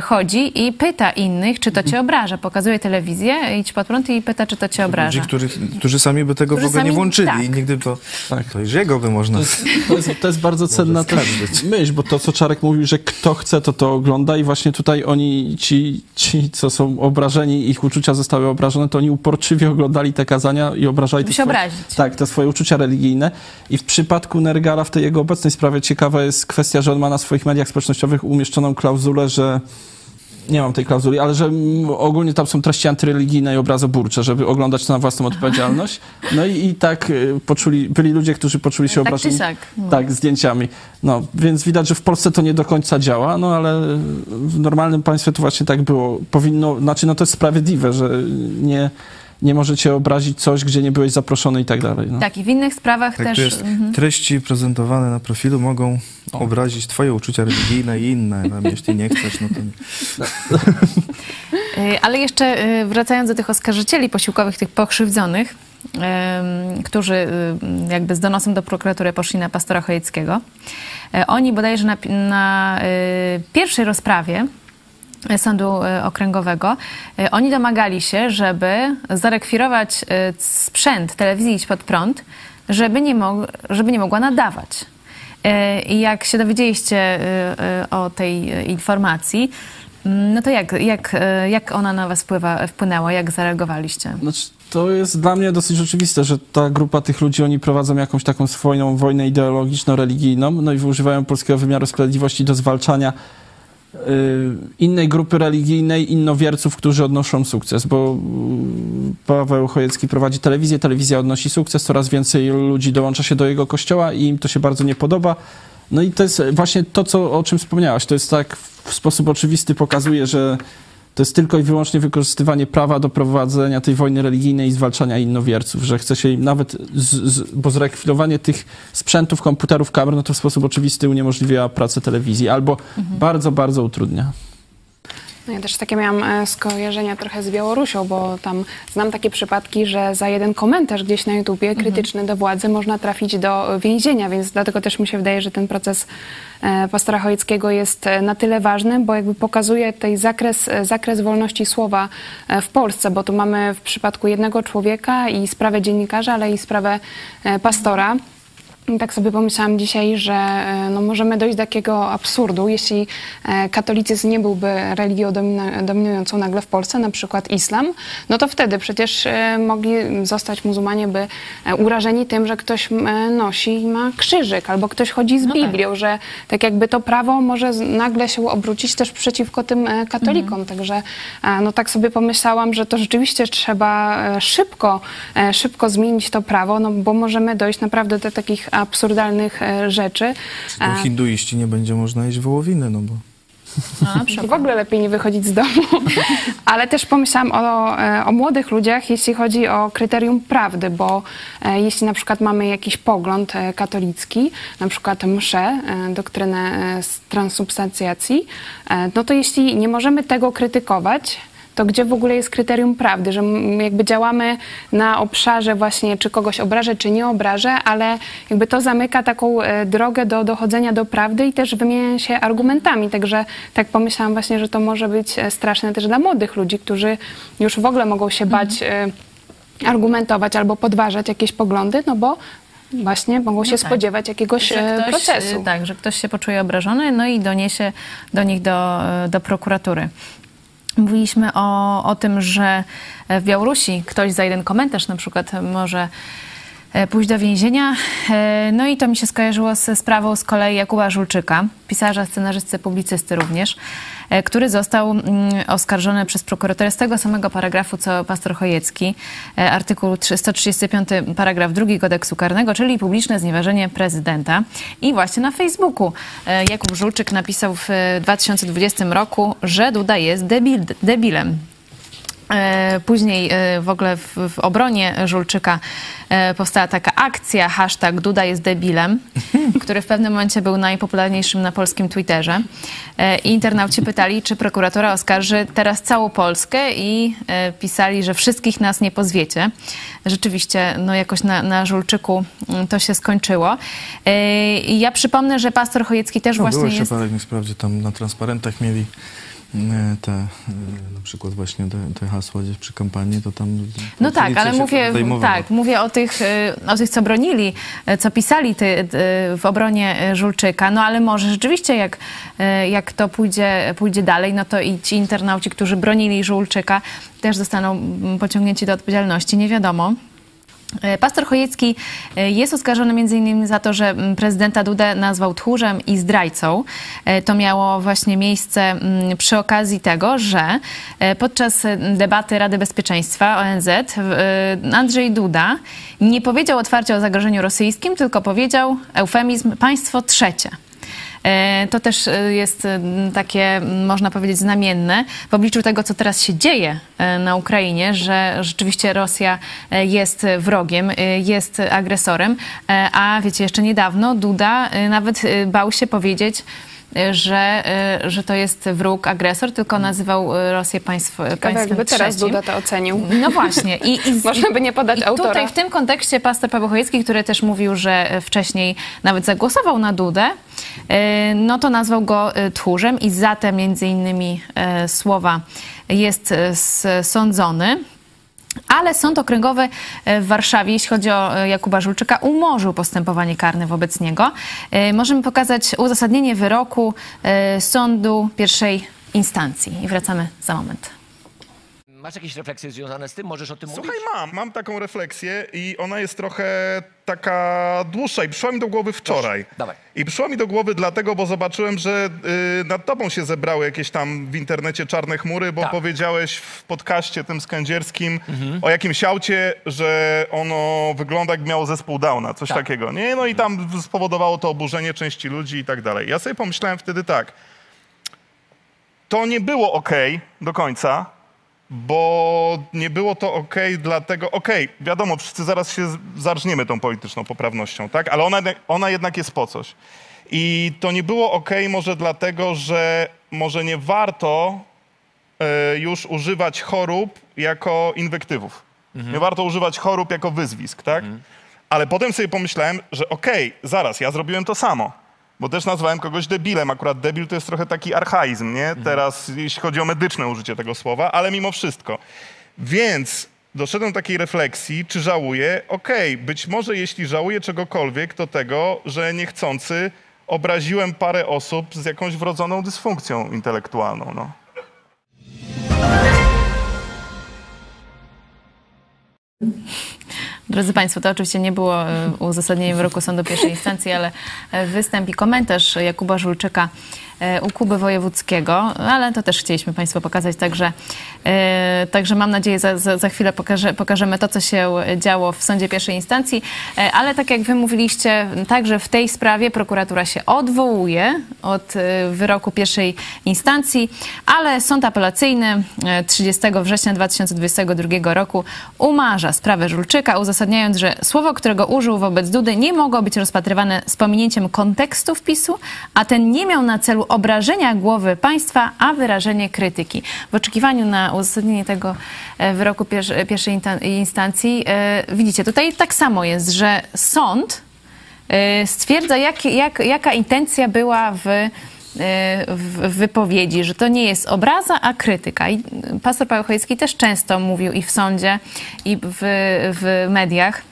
chodzi i pyta innych, czy to cię obraża. Pokazuje telewizję, idź pod prąd i pyta, czy to cię Ludzi, obraża. którzy, którzy sami by tego Którzy w ogóle nie włączyli tak. i nigdy to, Tak. to już jego by można... To jest, to jest, to jest bardzo cenna też myśl, bo to, co Czarek mówił, że kto chce, to to ogląda i właśnie tutaj oni, ci, ci co są obrażeni, ich uczucia zostały obrażone, to oni uporczywie oglądali te kazania i obrażali się swoje, obrazić. tak, te swoje uczucia religijne. I w przypadku Nergara, w tej jego obecnej sprawie, ciekawa jest kwestia, że on ma na swoich mediach społecznościowych umieszczoną klauzulę, że nie mam tej klauzuli, ale że ogólnie tam są treści antyreligijne i obrazoburcze, żeby oglądać to na własną odpowiedzialność. No i, i tak y, poczuli, byli ludzie, którzy poczuli się Tak obrażeni. No. Tak, zdjęciami. No, więc widać, że w Polsce to nie do końca działa, no ale w normalnym państwie to właśnie tak było. Powinno, znaczy no to jest sprawiedliwe, że nie, nie możecie obrazić coś, gdzie nie byłeś zaproszony i tak dalej. No. Tak, i w innych sprawach Tak, też... jest, mhm. treści prezentowane na profilu mogą obrazić twoje uczucia religijne i inne. Tam, jeśli nie chcesz, no to nie. [laughs] Y, Ale jeszcze y, wracając do tych oskarżycieli posiłkowych, tych pokrzywdzonych, którzy y, jakby z donosem do prokuratury poszli na pastora Chojeckiego. E, Oni bodajże na, na y, pierwszej rozprawie Sądu y, Okręgowego, y, oni domagali się, żeby zarekwirować y, sprzęt telewizji Idź Pod Prąd, żeby nie, mog, żeby nie mogła nadawać. E, I jak się dowiedzieliście o tej informacji, mm, no to jak, jak, jak ona na was wpływa, wpłynęła? Jak zareagowaliście? Znaczy, to jest dla mnie dosyć oczywiste, że ta grupa tych ludzi, oni prowadzą jakąś taką swoją wojnę ideologiczno-religijną, no i używają polskiego wymiaru sprawiedliwości do zwalczania innej grupy religijnej, innowierców, którzy odnoszą sukces, bo y, Paweł Chojecki prowadzi telewizję, telewizja odnosi sukces, coraz więcej ludzi dołącza się do jego kościoła i im to się bardzo nie podoba. No i to jest właśnie to, co, o czym wspomniałaś. To jest tak w sposób oczywisty pokazuje, że to jest tylko i wyłącznie wykorzystywanie prawa do prowadzenia tej wojny religijnej i zwalczania innowierców, że chce się im nawet, z, z, bo zrekwidowanie tych sprzętów, komputerów, kamer, no to w sposób oczywisty uniemożliwia pracę telewizji albo bardzo, bardzo utrudnia. No ja też takie miałam e, skojarzenia trochę z Białorusią, bo tam znam takie przypadki, że za jeden komentarz gdzieś na YouTubie krytyczny do władzy można trafić do więzienia, więc dlatego też mi się wydaje, że ten proces e, pastora Chojeckiego jest e, na tyle ważny, bo jakby pokazuje tutaj zakres, e, zakres wolności słowa e, w Polsce, bo tu mamy w przypadku jednego człowieka i sprawę dziennikarza, ale i sprawę e, pastora. Tak sobie pomyślałam dzisiaj, że e, no, możemy dojść do takiego absurdu, jeśli e, katolicyzm nie byłby religią dominującą nagle w Polsce, na przykład islam, no to wtedy przecież e, mogli zostać muzułmanie by urażeni tym, że ktoś nosi i ma krzyżyk, albo ktoś chodzi z No tak. Biblią, że tak jakby to prawo może nagle się obrócić też przeciwko tym katolikom. Także e, no tak sobie pomyślałam, że to rzeczywiście trzeba szybko, szybko zmienić to prawo, no bo możemy dojść naprawdę do takich absurdalnych e, rzeczy. E, hinduiści nie będzie można jeść wołowiny, no bo... No, [laughs] w ogóle lepiej nie wychodzić z domu. [laughs] Ale też pomyślałam o, e, o młodych ludziach, jeśli chodzi o kryterium prawdy, bo e, jeśli na przykład mamy jakiś pogląd katolicki, na przykład mszę, doktrynę z transubstancjacji, no to jeśli nie możemy tego krytykować, to gdzie w ogóle jest kryterium prawdy, że jakby działamy na obszarze właśnie, czy kogoś obrażę, czy nie obrażę, ale jakby to zamyka taką e, drogę do dochodzenia do prawdy i też wymienia się argumentami. Także tak pomyślałam właśnie, że to może być e, straszne też dla młodych ludzi, którzy już w ogóle mogą się bać e, argumentować albo podważać jakieś poglądy, no bo Właśnie mogą się No tak. spodziewać jakiegoś Że ktoś, procesu. Tak, że ktoś się poczuje obrażony, no i doniesie do nich do, do prokuratury. Mówiliśmy o, o tym, że w Białorusi ktoś za jeden komentarz na przykład może pójść do więzienia. E, No i to mi się skojarzyło ze sprawą z kolei Jakuba Żulczyka, pisarza, scenarzysty, publicysty również, e, który został mm, oskarżony przez prokuratorę z tego samego paragrafu co pastor Chojecki, e, artykuł 3- 135 paragraf 2 kodeksu karnego, czyli publiczne znieważenie prezydenta. I właśnie na Facebooku e, Jakub Żulczyk napisał w e, 2020 roku, że Duda jest debil, debilem. E, Później e, w ogóle w, w obronie Żulczyka e, powstała taka akcja, hashtag Duda jest debilem, [laughs] który w pewnym momencie był najpopularniejszym na polskim Twitterze. I internauci pytali, czy prokuratora oskarży teraz całą Polskę i pisali, że wszystkich nas nie pozwiecie. Rzeczywiście, no jakoś na, na Żulczyku mm, to się skończyło. I ja przypomnę, że pastor Chojecki też No, właśnie było jeszcze jest... parę, niech sprawdzi, tam na transparentach mieli te, e, na przykład właśnie te, te hasła gdzieś przy kampanii, to tam... No tak, ale mówię, tak, mówię o tych, y, o tych, co bronili, co pisali ty, w obronie Żulczyka. No ale może rzeczywiście, jak, jak to pójdzie, pójdzie dalej, no to i ci internauci, którzy bronili Żulczyka, też zostaną pociągnięci do odpowiedzialności. Nie wiadomo. E, Pastor Chojecki e, jest oskarżony m.in. za to, że mm, prezydenta Dudę nazwał tchórzem i zdrajcą. E, To miało właśnie miejsce mm, przy okazji tego, że podczas debaty Rady Bezpieczeństwa ONZ Andrzej Duda nie powiedział otwarcie o zagrożeniu rosyjskim, tylko powiedział eufemizm państwo trzecie. E, To też e, jest e, takie, można powiedzieć, znamienne. W obliczu tego, co teraz się dzieje na Ukrainie, że rzeczywiście Rosja jest wrogiem, jest agresorem, a wiecie, jeszcze niedawno Duda nawet bał się powiedzieć, że, e, że to jest wróg, agresor, tylko nazywał e, Rosję państwo, Ciekawe, państwem jakby teraz trzecim. Duda to ocenił. No właśnie. I, i, [laughs] Można by nie podać i autora. tutaj w tym kontekście pastor Paweł Chojecki, który też mówił, że e, wcześniej nawet zagłosował na Dudę, e, no to nazwał go e, tchórzem i za te między innymi słowa jest sądzony. Ale Sąd Okręgowy e, w Warszawie, jeśli chodzi o e, Jakuba Żulczyka, umorzył postępowanie karne wobec niego. E, Możemy pokazać uzasadnienie wyroku sądu pierwszej instancji. I wracamy za moment. Masz jakieś refleksje związane z tym? Możesz o tym Słuchaj, mówić? mam, mam taką refleksję i ona jest trochę taka dłuższa i przyszła mi do głowy wczoraj. dawaj. I przyszła mi do głowy dlatego, bo zobaczyłem, że y, nad tobą się zebrały jakieś tam w internecie czarne chmury, bo Tak. powiedziałeś w podcaście tym skędzierskim o jakimś aucie, że ono wygląda jak miało zespół Downa, coś Tak. takiego, nie? No i tam spowodowało to oburzenie części ludzi i tak dalej. Ja sobie pomyślałem wtedy tak, to nie było ok do końca, bo nie było to ok dlatego, okej, wiadomo, wszyscy zaraz się zarżniemy tą polityczną poprawnością, tak? Ale ona, ona jednak jest po coś. I to nie było ok może dlatego, że może nie warto e, już używać chorób jako inwektywów. Nie warto używać chorób jako wyzwisk, tak? Ale potem sobie pomyślałem, że okej, zaraz, ja zrobiłem to samo. Bo też nazwałem kogoś debilem. Akurat debil to jest trochę taki archaizm, nie? Teraz, jeśli chodzi o medyczne użycie tego słowa, ale mimo wszystko. Więc doszedłem do takiej refleksji, czy żałuję? Okej, być może jeśli żałuję czegokolwiek, to tego, że niechcący obraziłem parę osób z jakąś wrodzoną dysfunkcją intelektualną, no. Drodzy Państwo, to oczywiście nie było e, uzasadnieniem wyroku sądu pierwszej instancji, ale e, występ i komentarz Jakuba Żulczyka u Kuby Wojewódzkiego, ale to też chcieliśmy Państwu pokazać, także, e, także mam nadzieję, za, za, za chwilę pokaże, pokażemy to, co się działo w sądzie pierwszej instancji, E, ale tak jak Wy mówiliście, także w tej sprawie prokuratura się odwołuje od e, wyroku pierwszej instancji, ale sąd apelacyjny e, 30 września 2022 roku umarza sprawę Żulczyka, uzasadniając, że słowo, którego użył wobec Dudy nie mogło być rozpatrywane z pominięciem kontekstu wpisu, a ten nie miał na celu obrażenia głowy państwa, a wyrażenie krytyki. W oczekiwaniu na uzasadnienie tego e, wyroku pier- pierwszej instancji, e, widzicie, tutaj tak samo jest, że sąd e, stwierdza, jak, jak, jaka intencja była w, w wypowiedzi, że to nie jest obraza, a krytyka. I pastor Paweł Chojecki też często mówił i w sądzie, i w, w mediach,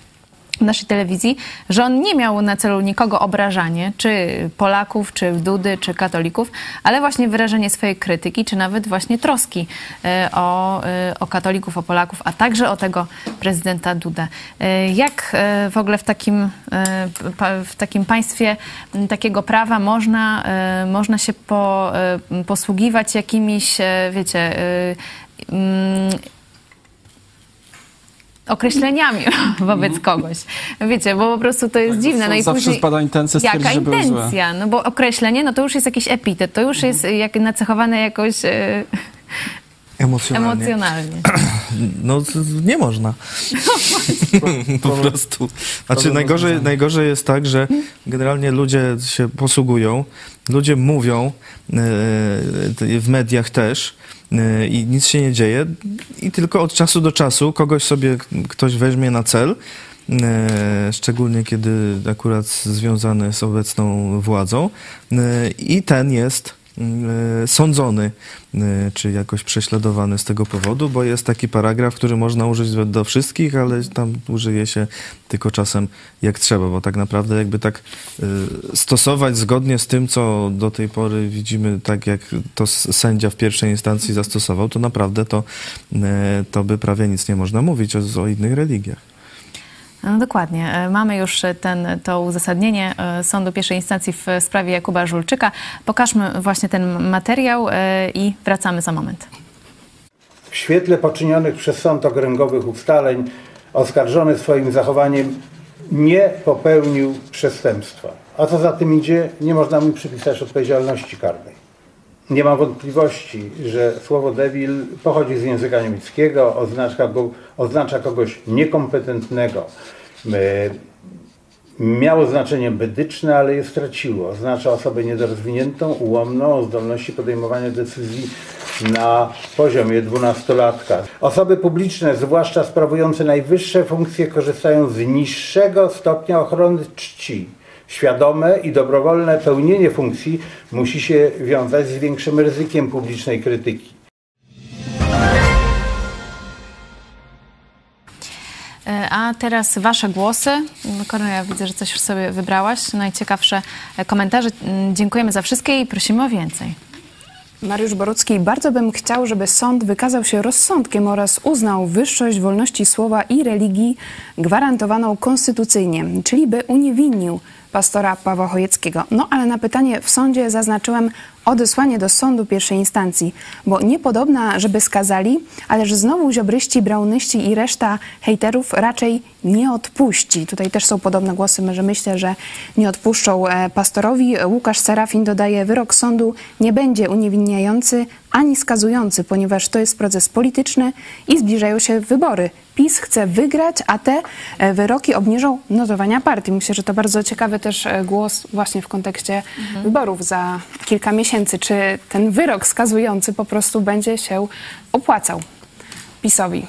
naszej telewizji, że on nie miał na celu nikogo obrażanie, czy Polaków, czy Dudy, czy katolików, ale właśnie wyrażenie swojej krytyki, czy nawet właśnie troski e, o, e, o katolików, o Polaków, a także o tego prezydenta Dudę. E, Jak w ogóle w takim, w takim państwie takiego prawa można, można się po, posługiwać jakimiś, wiecie, określeniami [laughs] wobec kogoś. Wiecie, bo po prostu to jest dziwne. No i zawsze później, spada intencja Jaka intencja? No bo określenie, no to już jest jakiś epitet, to już jest jak nacechowane jakoś e, Emocjonalnie. emocjonalnie. [clears throat] No nie można. [laughs] po prostu. Znaczy najgorzej, najgorzej jest tak, że generalnie ludzie się posługują, ludzie mówią e, w mediach też e, i nic się nie dzieje. I tylko od czasu do czasu kogoś sobie ktoś weźmie na cel, e, szczególnie kiedy akurat związany z obecną władzą. E, i ten jest sądzony e, czy jakoś prześladowany z tego powodu, bo jest taki paragraf, który można użyć do- wszystkich, ale tam użyje się tylko czasem jak trzeba, bo tak naprawdę jakby tak e, stosować zgodnie z tym, co do tej pory widzimy, tak jak to sędzia w pierwszej instancji zastosował, to naprawdę to, e, to by prawie nic nie można mówić o, o innych religiach. No dokładnie. E, Mamy już ten, to uzasadnienie e, sądu pierwszej instancji w sprawie Jakuba Żulczyka. Pokażmy właśnie ten materiał e, i wracamy za moment. W świetle poczynionych przez sąd okręgowych ustaleń oskarżony swoim zachowaniem nie popełnił przestępstwa. A co za tym idzie, nie można mu przypisać odpowiedzialności karnej. Nie mam wątpliwości, że słowo debil pochodzi z języka niemieckiego, oznacza, oznacza kogoś niekompetentnego. E, Miało znaczenie bedyczne, ale je straciło. Oznacza osobę niedorozwiniętą, ułomną, o zdolności podejmowania decyzji na poziomie dwunastolatka. Osoby publiczne, zwłaszcza sprawujące najwyższe funkcje, korzystają z niższego stopnia ochrony czci. Świadome i dobrowolne pełnienie funkcji musi się wiązać z większym ryzykiem publicznej krytyki. E, A teraz Wasze głosy. Kornelia, widzę, że coś już sobie wybrałaś. Najciekawsze e, komentarze. Mm, Dziękujemy za wszystkie i prosimy o więcej. Mariusz Borucki, bardzo bym chciał, żeby sąd wykazał się rozsądkiem oraz uznał wyższość wolności słowa i religii gwarantowaną konstytucyjnie, czyli by uniewinnił pastora Pawła Chojeckiego. No ale na pytanie w sądzie zaznaczyłem odesłanie do sądu pierwszej instancji, bo niepodobna, żeby skazali, ale że znowu ziobryści, braunyści i reszta hejterów raczej nie odpuści. Tutaj też są podobne głosy, że myślę, że nie odpuszczą e, pastorowi. Łukasz Serafin dodaje, wyrok sądu nie będzie uniewinniający ani skazujący, ponieważ to jest proces polityczny i zbliżają się wybory. PiS chce wygrać, a te e, wyroki obniżą notowania partii. Myślę, że to bardzo ciekawy też e, głos właśnie w kontekście wyborów za kilka miesięcy. Czy ten wyrok skazujący po prostu będzie się opłacał PiSowi?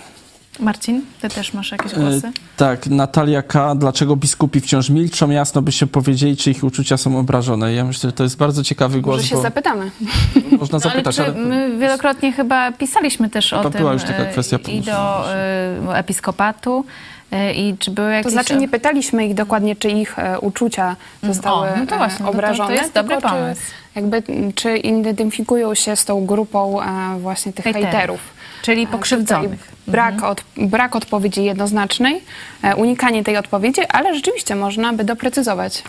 Marcin, Ty też masz jakieś E, głosy? Tak, Natalia K. Dlaczego biskupi wciąż milczą? Jasno by się powiedzieli, czy ich uczucia są obrażone. Ja myślę, że to jest bardzo ciekawy głos, Może się bo zapytamy. [laughs] można No, ale zapytać, czy ale... my wielokrotnie chyba pisaliśmy też o tym była już taka e, kwestia i do e, episkopatu e, i czy były jakieś... To znaczy nie pytaliśmy ich dokładnie, czy ich e, uczucia zostały o, no to e, właśnie, no to- to obrażone. jest dobry pomysł. Czy, jakby, m, czy identyfikują się z tą grupą e, właśnie tych Hejterów. hejterów. Czyli E, pokrzywdzonych. Brak, od, brak odpowiedzi jednoznacznej, e, unikanie tej odpowiedzi, ale rzeczywiście można by doprecyzować.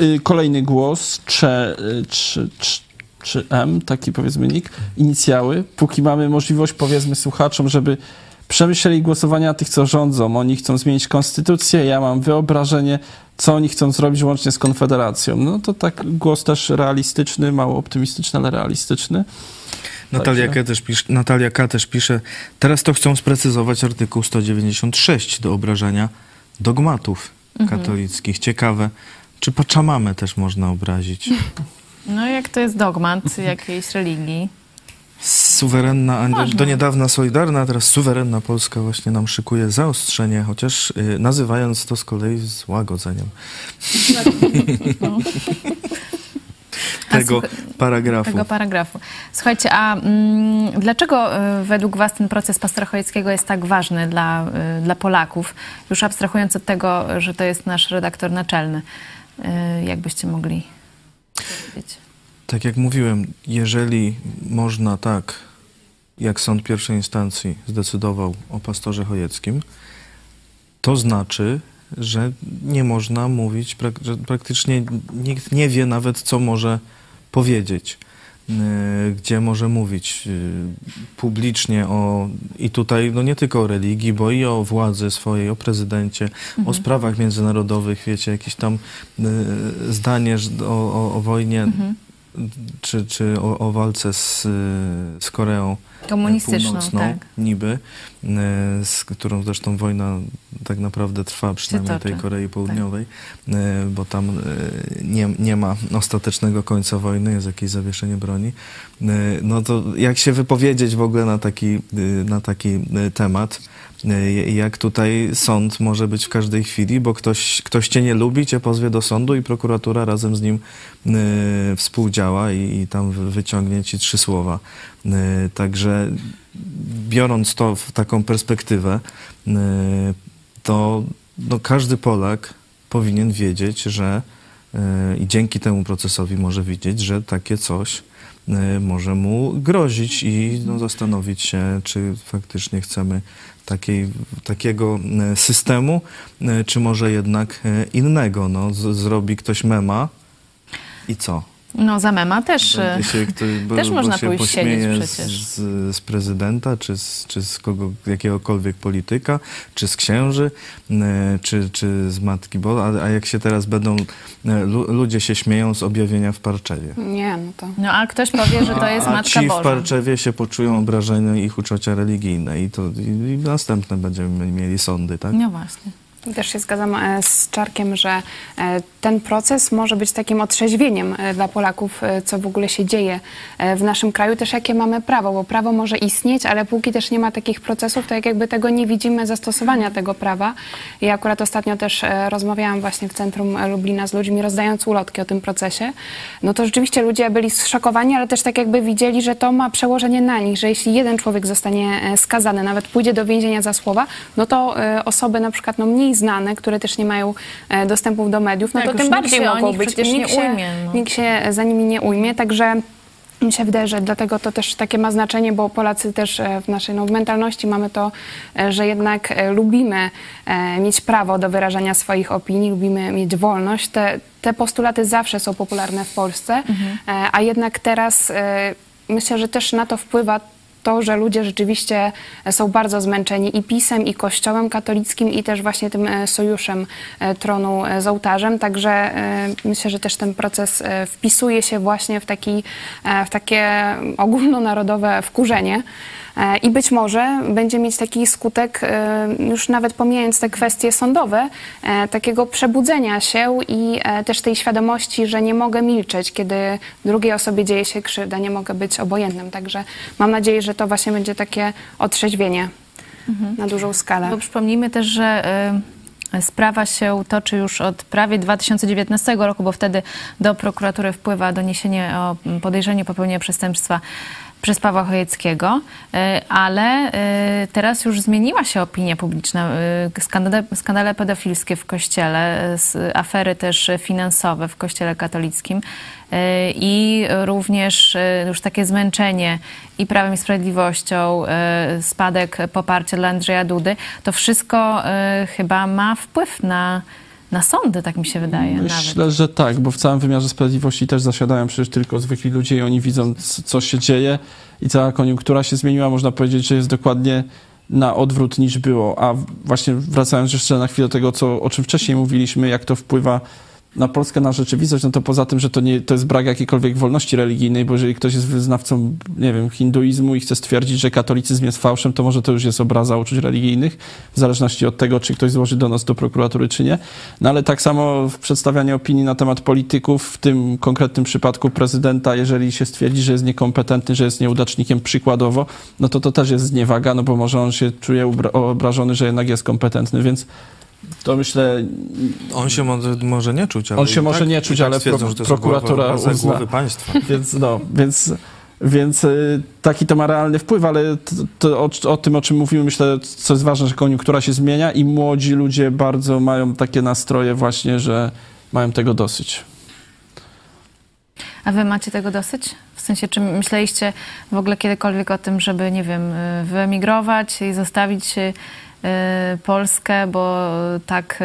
Y, Kolejny głos, cze, y, czy, czy, czy M, taki powiedzmy nick, inicjały. Póki mamy możliwość, powiedzmy słuchaczom, żeby przemyśleli głosowania tych, co rządzą. Oni chcą zmienić konstytucję, ja mam wyobrażenie, co oni chcą zrobić łącznie z Konfederacją. No to tak głos też realistyczny, mało optymistyczny, ale realistyczny. Natalia K. też pisze, Natalia K. też pisze, teraz to chcą sprecyzować artykuł 196 do obrażania dogmatów Mhm. katolickich. Ciekawe, czy paczamamę też można obrazić? No jak to jest dogmat jakiejś religii? Suwerenna, do niedawna Solidarna, teraz suwerenna Polska właśnie nam szykuje zaostrzenie, chociaż y, nazywając to z kolei złagodzeniem. [laughs] tego słuch- paragrafu. Tego paragrafu. Słuchajcie, a mm, dlaczego y, według Was ten proces pastora Chojeckiego jest tak ważny dla, y, dla Polaków? Już abstrahując od tego, że to jest nasz redaktor naczelny. Y, jakbyście mogli powiedzieć? Tak jak mówiłem, jeżeli można tak, jak sąd pierwszej instancji zdecydował o pastorze Chojeckim, to znaczy, że nie można mówić, że praktycznie nikt nie wie nawet, co może powiedzieć, yy, gdzie może mówić yy, publicznie o, i tutaj no nie tylko o religii, bo i o władzy swojej, o prezydencie, o sprawach międzynarodowych, wiecie, jakieś tam yy, zdanie o, o, o wojnie, czy, czy o, o walce z, z Koreą Komunistyczną, Północną, tak. niby, y, z którą zresztą wojna tak naprawdę trwa, przynajmniej tej Korei Południowej, y, bo tam nie, nie ma ostatecznego końca wojny, jest jakieś zawieszenie broni. No to jak się wypowiedzieć w ogóle na taki, na taki temat, jak tutaj sąd może być w każdej chwili, bo ktoś, ktoś cię nie lubi, cię pozwie do sądu i prokuratura razem z nim y, współdziała i, i tam wy- wyciągnie ci trzy słowa. Y, Także biorąc to w taką perspektywę, to no, każdy Polak powinien wiedzieć, że i dzięki temu procesowi może widzieć, że takie coś może mu grozić i no, zastanowić się, czy faktycznie chcemy takiej, takiego y, systemu, y, czy może jednak y, innego. No, z, zrobi ktoś mema i co? No za mema też, y, się ktoś, [laughs] bo, też bo można się pójść siedzieć przecież. Z, z prezydenta, czy z, czy z kogo, jakiegokolwiek polityka, czy z księży, czy, czy z Matki Bo, a, a jak się teraz będą, lu, ludzie się śmieją z objawienia w Parczewie. Nie, no to... No a ktoś powie, że to jest a Matka ci w Boża. Parczewie się poczują obrażeni ich uczucia religijne i to i, i następne będziemy mieli sądy, tak? No właśnie. Też się zgadzam e, z Czarkiem, że e, ten proces może być takim otrzeźwieniem e, dla Polaków, co w ogóle się dzieje w naszym kraju, też jakie mamy prawo, bo prawo może istnieć, ale póki też nie ma takich procesów, to jak jakby tego nie widzimy zastosowania tego prawa. I akurat ostatnio też rozmawiałam właśnie w centrum Lublina z ludźmi, rozdając ulotki o tym procesie. No to rzeczywiście ludzie byli zszokowani, ale też tak jakby widzieli, że to ma przełożenie na nich, że jeśli jeden człowiek zostanie skazany, nawet pójdzie do więzienia za słowa, no to osoby na przykład no, mniej znane, które też nie mają e, dostępów do mediów, no Tak, to tym bardziej mogą być. nikt nie się, ujmie, no. Nikt się za nimi nie ujmie, także mi się wydaje, że dlatego to też takie ma znaczenie, bo Polacy też e, w naszej no, mentalności mamy to, e, że jednak lubimy mieć prawo do wyrażania swoich opinii, lubimy mieć wolność. Te, te postulaty zawsze są popularne w Polsce, e, a jednak teraz myślę, że też na to wpływa to, że ludzie rzeczywiście są bardzo zmęczeni i PiSem, i Kościołem katolickim, i też właśnie tym e, sojuszem e, tronu e, z ołtarzem. Także myślę, że też ten proces wpisuje się właśnie w, taki, w takie ogólnonarodowe wkurzenie. E, I być może będzie mieć taki skutek, e, już nawet pomijając te kwestie sądowe, e, takiego przebudzenia się i też tej świadomości, że nie mogę milczeć, kiedy drugiej osobie dzieje się krzywda, nie mogę być obojętnym. Także mam nadzieję, że to właśnie będzie takie otrzeźwienie na dużą skalę. Bo przypomnijmy też, że sprawa się toczy już od prawie 2019 roku, bo wtedy do prokuratury wpływa doniesienie o podejrzeniu popełnienia przestępstwa przez Pawła Chojeckiego, y, ale y, teraz już zmieniła się opinia publiczna. Y, Skandale, skandale pedofilskie w kościele, afery też finansowe w kościele katolickim i również już takie zmęczenie i Prawem i Sprawiedliwością, spadek poparcia dla Andrzeja Dudy, to wszystko chyba ma wpływ na, na sądy, tak mi się wydaje nawet. Myślę, że tak, bo w całym wymiarze sprawiedliwości też zasiadają przecież tylko zwykli ludzie i oni widzą, co się dzieje i cała koniunktura się zmieniła. Można powiedzieć, że jest dokładnie na odwrót niż było. A właśnie wracając jeszcze na chwilę do tego, co, o czym wcześniej mówiliśmy, jak to wpływa na Polskę, na rzeczywistość, no to poza tym, że to, nie, to jest brak jakiejkolwiek wolności religijnej, bo jeżeli ktoś jest wyznawcą, nie wiem, hinduizmu i chce stwierdzić, że katolicyzm jest fałszem, to może to już jest obraza uczuć religijnych, w zależności od tego, czy ktoś złoży donos do prokuratury, czy nie. No ale tak samo w przedstawianie opinii na temat polityków, w tym konkretnym przypadku prezydenta, jeżeli się stwierdzi, że jest niekompetentny, że jest nieudacznikiem przykładowo, no to to też jest zniewaga, no bo może on się czuje obrażony, że jednak jest kompetentny, więc To myślę, On się może, może nie czuć, ale on się może tak, nie czuć, tak ale pro, że to prokuratura głowa, obraza uzna. głowy państwa. [laughs] Więc, no, więc, więc y, taki to ma realny wpływ, ale to, to o, o tym, o czym mówimy, myślę, co jest ważne, że koniunktura się zmienia i młodzi ludzie bardzo mają takie nastroje właśnie, że mają tego dosyć. A wy macie tego dosyć? W sensie, czy myśleliście w ogóle kiedykolwiek o tym, żeby, nie wiem, y, wyemigrować i zostawić Polskę, bo tak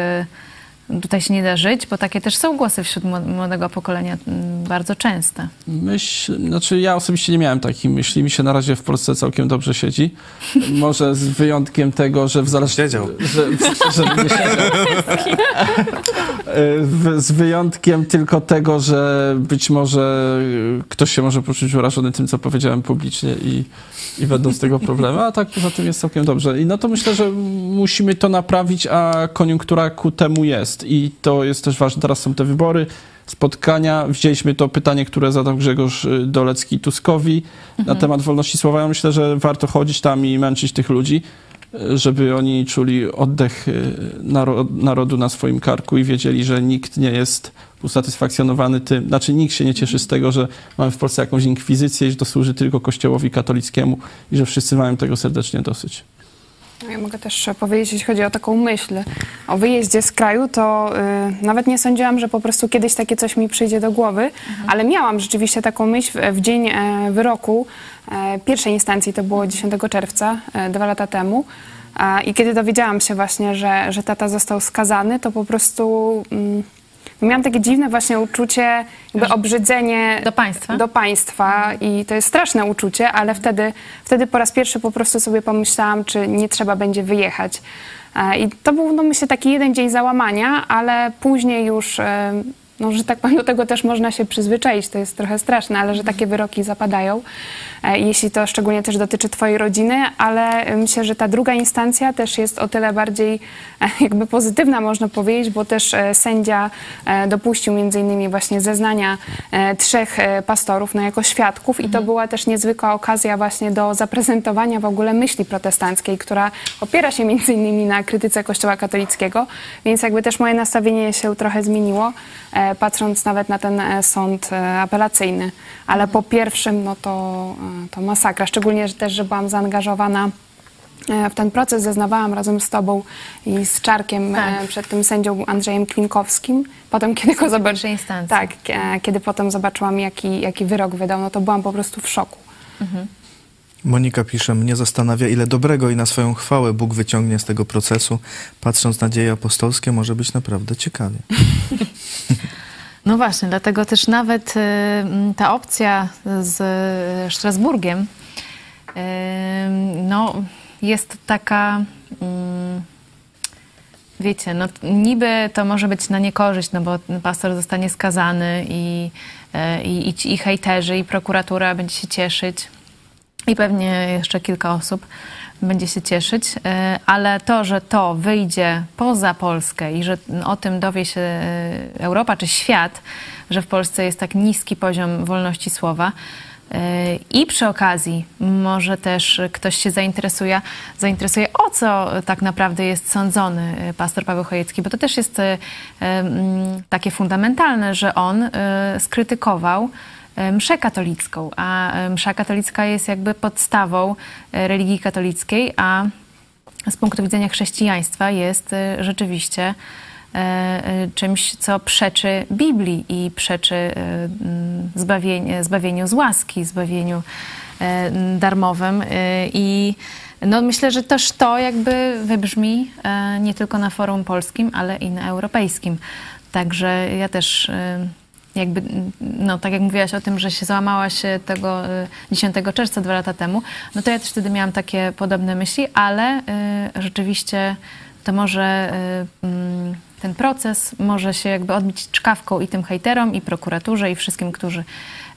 y, tutaj się nie da żyć? Bo takie też są głosy wśród mło- młodego pokolenia mm, bardzo częste. Myśl, znaczy ja osobiście nie miałem takich myśli. Mi się na razie w Polsce całkiem dobrze siedzi. [laughs] Może z wyjątkiem tego, że w zależności... Siedział. Że, że nie siedział. [laughs] W- Z wyjątkiem tylko tego, że być może ktoś się może poczuć urażony tym, co powiedziałem publicznie i, i będą z tego problemy, a tak poza tym jest całkiem dobrze. I no to myślę, że musimy to naprawić, a koniunktura ku temu jest. I to jest też ważne. Teraz są te wybory, spotkania. Wzięliśmy to pytanie, które zadał Grzegorz y, Dolecki Tuskowi na temat wolności słowa. Ja myślę, że warto chodzić tam i męczyć tych ludzi, żeby oni czuli oddech y, naro- narodu na swoim karku i wiedzieli, że nikt nie jest usatysfakcjonowany tym, znaczy nikt się nie cieszy z tego, że mamy w Polsce jakąś inkwizycję i że to służy tylko kościołowi katolickiemu i że wszyscy mają tego serdecznie dosyć. No, Ja mogę też powiedzieć, jeśli chodzi o taką myśl o wyjeździe z kraju, to y, nawet nie sądziłam, że po prostu kiedyś takie coś mi przyjdzie do głowy, ale miałam rzeczywiście taką myśl w, w dzień e, wyroku pierwszej instancji, to było 10 czerwca, e, dwa lata temu. I kiedy dowiedziałam się właśnie, że, że tata został skazany, to po prostu mm, miałam takie dziwne właśnie uczucie, jakby obrzydzenie Do państwa? do państwa i to jest straszne uczucie, ale wtedy, wtedy po raz pierwszy po prostu sobie pomyślałam, czy nie trzeba będzie wyjechać. E, I to był, no myślę, taki jeden dzień załamania, ale później już, e, no, że tak powiem, do tego też można się przyzwyczaić, to jest trochę straszne, ale że takie wyroki zapadają, e, jeśli to szczególnie też dotyczy twojej rodziny, ale myślę, że ta druga instancja też jest o tyle bardziej e, jakby pozytywna, można powiedzieć, bo też e, sędzia e, dopuścił między innymi właśnie zeznania e, trzech e, pastorów no, jako świadków i to była też niezwykła okazja właśnie do zaprezentowania w ogóle myśli protestanckiej, która opiera się między innymi na krytyce Kościoła katolickiego, więc jakby też moje nastawienie się trochę zmieniło, e, patrząc nawet na ten e, sąd e, apelacyjny, ale po pierwszym no to, e, to masakra, szczególnie że też, że byłam zaangażowana w ten proces zeznawałam razem z tobą i z Czarkiem Tak. przed tym sędzią Andrzejem Klinkowskim. Potem, kiedy go zobaczyłam, tak, kiedy potem zobaczyłam, jaki, jaki wyrok wydał, no to byłam po prostu w szoku. Monika pisze, mnie zastanawia, ile dobrego i na swoją chwałę Bóg wyciągnie z tego procesu. Patrząc na dzieje apostolskie, może być naprawdę ciekawie. [laughs] No właśnie, dlatego też nawet y, ta opcja z y, Strasburgiem y, no, jest taka, mm, wiecie, no, niby to może być na niekorzyść, no bo pastor zostanie skazany i, i, i ci i hejterzy, i prokuratura będzie się cieszyć i pewnie jeszcze kilka osób będzie się cieszyć, e, ale to, że to wyjdzie poza Polskę i że o tym dowie się e, Europa czy świat, że w Polsce jest tak niski poziom wolności słowa, e, i przy okazji może też ktoś się zainteresuje, zainteresuje, o co tak naprawdę jest sądzony pastor Paweł Chojecki, bo to też jest takie fundamentalne, że on skrytykował mszę katolicką, a e, msza katolicka jest jakby podstawą e, religii katolickiej, a z punktu widzenia chrześcijaństwa jest e, rzeczywiście e, e, czymś, co przeczy Biblii i przeczy e, zbawienie, zbawieniu z łaski, zbawieniu e, darmowym. E, I no myślę, że też to jakby wybrzmi e, nie tylko na forum polskim, ale i na europejskim. Także ja też e, jakby, no tak jak mówiłaś o tym, że się załamałaś e, tego e, 10 czerwca dwa lata temu, no to ja też wtedy miałam takie podobne myśli, ale e, rzeczywiście to może e, mm, ten proces może się jakby odbić czkawką i tym hejterom, i prokuraturze, i wszystkim, którzy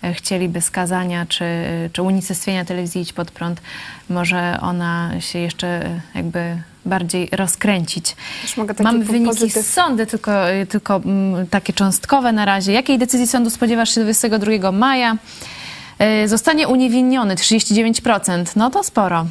e, chcieliby skazania czy, czy unicestwienia telewizji Idź Pod Prąd. Może ona się jeszcze jakby bardziej rozkręcić. Mam wyniki pozytyw. sądy, tylko, y, tylko mm, takie cząstkowe na razie. Jakiej decyzji sądu spodziewasz się 22 maja? Y, Zostanie uniewinniony 39%. No to sporo.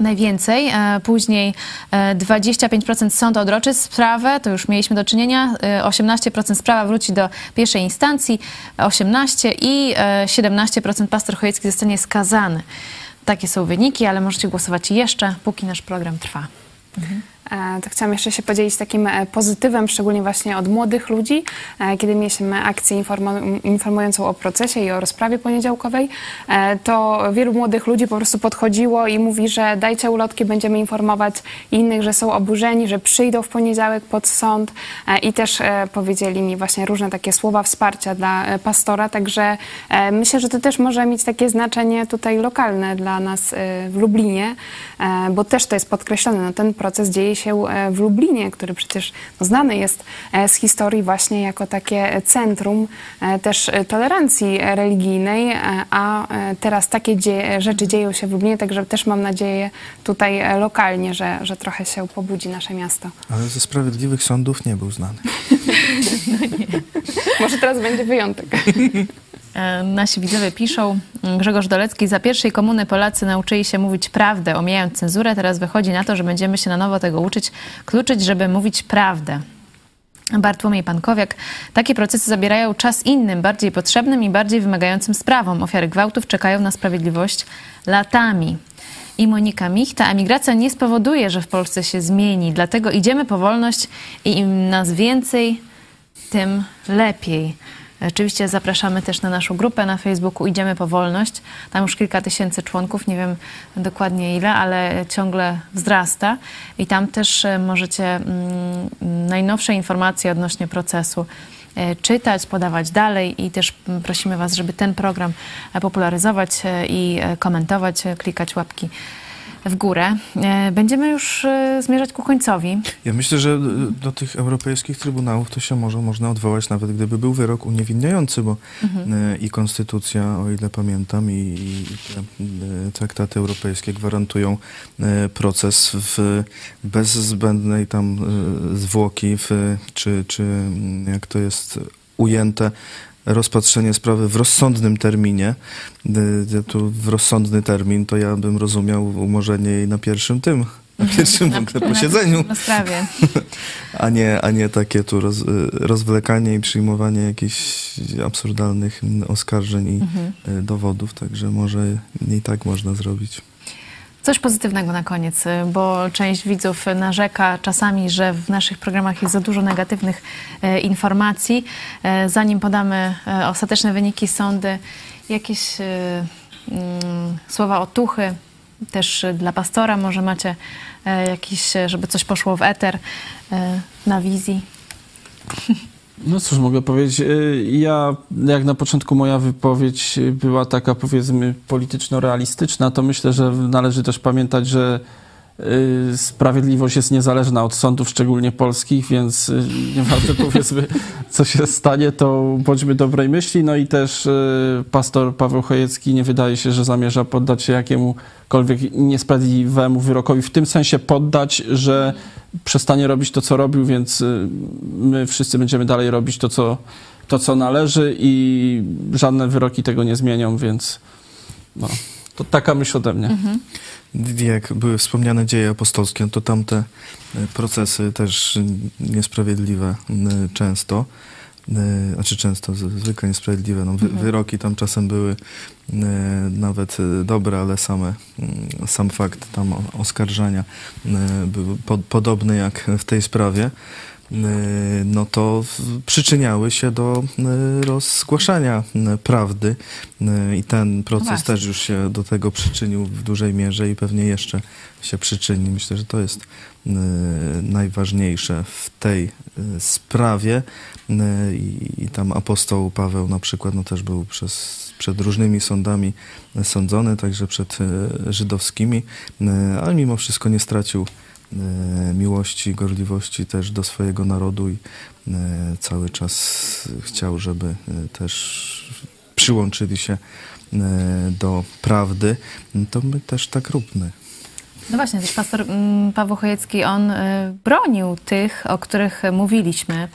najwięcej. E, Później e, 25% sąd odroczy sprawę, to już mieliśmy do czynienia. E, 18% sprawa wróci do pierwszej instancji, 18% i e, 17% pastor Chojecki zostanie skazany. Takie są wyniki, ale możecie głosować jeszcze, póki nasz program trwa. E, To chciałam jeszcze się podzielić takim e, pozytywem, szczególnie właśnie od młodych ludzi. E, Kiedy mieliśmy akcję informu- informującą o procesie i o rozprawie poniedziałkowej, e, to wielu młodych ludzi po prostu podchodziło i mówi, że dajcie ulotki, będziemy informować innych, że są oburzeni, że przyjdą w poniedziałek pod sąd E, i też e, powiedzieli mi właśnie różne takie słowa wsparcia dla e, pastora, także e, myślę, że to też może mieć takie znaczenie tutaj lokalne dla nas e, w Lublinie, e, bo też to jest podkreślone, no, ten proces dzieje się e, w Lublinie, który przecież no, znany jest e, z historii właśnie jako takie centrum e, też tolerancji religijnej, a teraz takie dzie- rzeczy dzieją się w Lublinie, także też mam nadzieję tutaj lokalnie, że, że trochę się pobudzi nasze miasto. Ale ze sprawiedliwych sądów nie był znany. [laughs] Może teraz będzie wyjątek. [laughs] E, Nasi widzowie piszą, Grzegorz Dolecki, za pierwszej komuny Polacy nauczyli się mówić prawdę, omijając cenzurę. Teraz wychodzi na to, że będziemy się na nowo tego uczyć, kluczyć, żeby mówić prawdę. Bartłomiej Pankowiak. Takie procesy zabierają czas innym, bardziej potrzebnym i bardziej wymagającym sprawom. Ofiary gwałtów czekają na sprawiedliwość latami. I Monika Michta. Emigracja nie spowoduje, że w Polsce się zmieni, dlatego idziemy po wolność i im nas więcej, tym lepiej. Oczywiście zapraszamy też na naszą grupę na Facebooku Idziemy po wolność. Tam już kilka tysięcy członków, nie wiem dokładnie ile, ale ciągle wzrasta. I tam też e, możecie mm, najnowsze informacje odnośnie procesu e, czytać, podawać dalej i też mm, prosimy Was, żeby ten program popularyzować e, i komentować, klikać łapki w górę. E, Będziemy już e, zmierzać ku końcowi. Ja myślę, że y, do tych europejskich trybunałów to się może można odwołać, nawet gdyby był wyrok uniewinniający, bo Mhm. i konstytucja, o ile pamiętam, i, i traktaty europejskie gwarantują proces w bez zbędnej tam zwłoki, w, czy, czy mm, jak to jest ujęte, rozpatrzenie sprawy w rozsądnym terminie. Tu w rozsądny termin to ja bym rozumiał umorzenie jej na pierwszym tym, na [laughs] pierwszym ogóle posiedzeniu. Na sprawie. [laughs] A nie, a nie takie tu roz, rozwlekanie i przyjmowanie jakichś absurdalnych oskarżeń i Mhm. y, dowodów, także może nie tak można zrobić. Coś pozytywnego na koniec, y, bo część widzów narzeka czasami, że w naszych programach jest za dużo negatywnych e, informacji. E, Zanim podamy ostateczne wyniki sądy, jakieś mm, słowa otuchy też dla pastora, może macie jakieś, żeby coś poszło w eter na wizji. [laughs] No cóż, mogę powiedzieć, y, ja, jak na początku moja wypowiedź była taka, powiedzmy, polityczno-realistyczna, to myślę, że należy też pamiętać, że y, sprawiedliwość jest niezależna od sądów, szczególnie polskich, więc y, [laughs] nieważne, powiedzmy, co się stanie, to bądźmy dobrej myśli. No i też pastor Paweł Chojecki nie wydaje się, że zamierza poddać się jakiemukolwiek niesprawiedliwemu wyrokowi, w tym sensie poddać, że przestanie robić to, co robił, więc y, my wszyscy będziemy dalej robić to, co, to, co należy i żadne wyroki tego nie zmienią, więc no, to taka myśl ode mnie. Jak były wspomniane dzieje apostolskie, to tamte y, procesy też y, niesprawiedliwe często, znaczy często, zwykle niesprawiedliwe, no, wy, Mhm. wyroki tam czasem były y, nawet y, dobre, ale same, y, sam fakt tam oskarżania y, był po, podobny jak w tej sprawie. Y, No to przyczyniały się do y, rozgłaszania y, prawdy i ten proces właśnie. też już się do tego przyczynił w dużej mierze i pewnie jeszcze się przyczyni. Myślę, że to jest najważniejsze w tej sprawie i, tam apostoł Paweł na przykład no, też był przez, przed różnymi sądami sądzony, także przed żydowskimi, ale mimo wszystko nie stracił miłości, gorliwości też do swojego narodu i y, cały czas chciał, żeby y, też przyłączyli się do prawdy, to my też tak róbmy. No właśnie, też pastor mm, Paweł Chojecki, on bronił tych, o których mówiliśmy,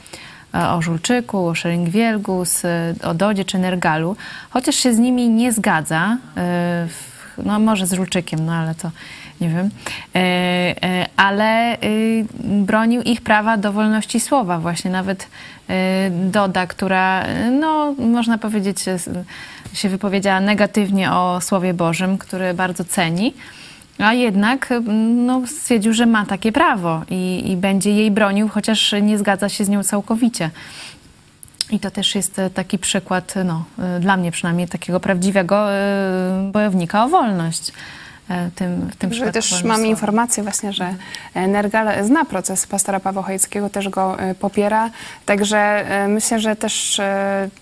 e, o Żulczyku, o Szering-Wielgus, o Dodzie czy Nergalu, chociaż się z nimi nie zgadza, no może z Żulczykiem, no ale to nie wiem, e, e, ale y, bronił ich prawa do wolności słowa. Właśnie nawet y, Doda, która, no, można powiedzieć, się wypowiedziała negatywnie o Słowie Bożym, który bardzo ceni. A jednak no, stwierdził, że ma takie prawo i, i będzie jej bronił, chociaż nie zgadza się z nią całkowicie. I to też jest taki przykład, no, dla mnie przynajmniej, takiego prawdziwego e, bojownika o wolność. E, Tym, w tym przypadku też mamy informację właśnie, że Nergal zna proces pastora Pawła Chojeckiego, też go e, popiera. Także e, myślę, że też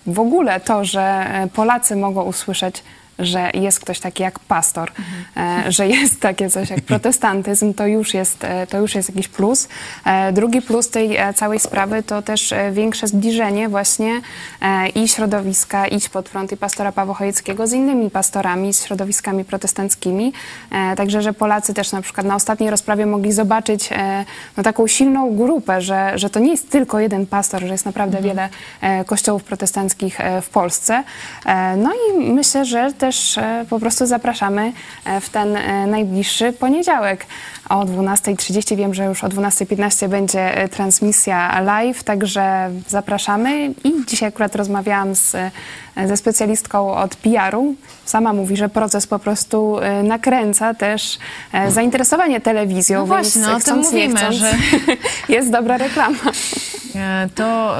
w ogóle to, że Polacy mogą usłyszeć, że jest ktoś taki jak pastor, e, że jest takie coś jak protestantyzm, to już jest, e, to już jest jakiś plus. E, Drugi plus tej całej sprawy to też większe zbliżenie właśnie i środowiska Idź Pod Prąd i pastora Pawła Chojeckiego z innymi pastorami, z środowiskami protestanckimi. Także, że Polacy też na przykład na ostatniej rozprawie mogli zobaczyć no, taką silną grupę, że, że to nie jest tylko jeden pastor, że jest naprawdę wiele e, kościołów protestanckich w Polsce. No i myślę, że też e, po prostu zapraszamy e, w ten e, najbliższy poniedziałek o 12.30. Wiem, że już o 12.15 będzie transmisja live, także zapraszamy. I dzisiaj akurat rozmawiałam z, ze specjalistką od PR-u. Sama mówi, że proces po prostu e, nakręca też e, zainteresowanie telewizją. No właśnie, więc no o tym chcąc, mówimy, chcąc, że- [laughs] jest dobra reklama. E, to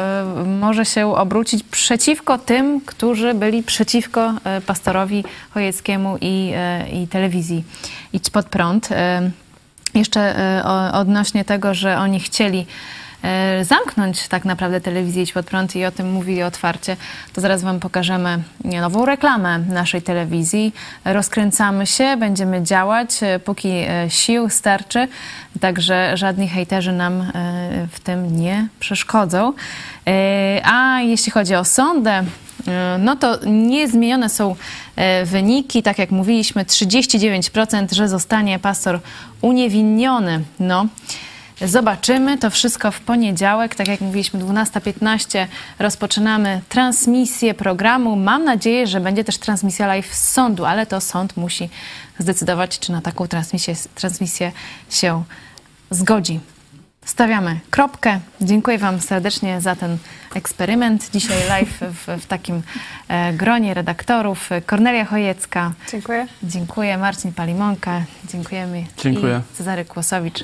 może się obrócić przeciwko tym, którzy byli przeciwko pastorowi Chojeckiemu i, i telewizji Idź Pod Prąd. Jeszcze odnośnie tego, że oni chcieli zamknąć tak naprawdę telewizję Idź Pod Prąd i o tym mówili otwarcie, to zaraz wam pokażemy nową reklamę naszej telewizji. Rozkręcamy się, będziemy działać, e, póki e, sił starczy, także żadni hejterzy nam e, w tym nie przeszkodzą. E, A jeśli chodzi o sądę, e, no to niezmienione są e, wyniki. Tak jak mówiliśmy, 39%, że zostanie pastor uniewinniony. No. Zobaczymy to wszystko w poniedziałek. Tak jak mówiliśmy, 12.15 rozpoczynamy transmisję programu. Mam nadzieję, że będzie też transmisja live z sądu, ale to sąd musi zdecydować, czy na taką transmisję, transmisję się zgodzi. Stawiamy kropkę. Dziękuję Wam serdecznie za ten eksperyment. Dzisiaj live w, w takim e, gronie redaktorów. Kornelia Chojecka. Dziękuję. Dziękuję. Marcin Palimonka. Dziękujemy. Dziękuję. I Cezary Kłosowicz.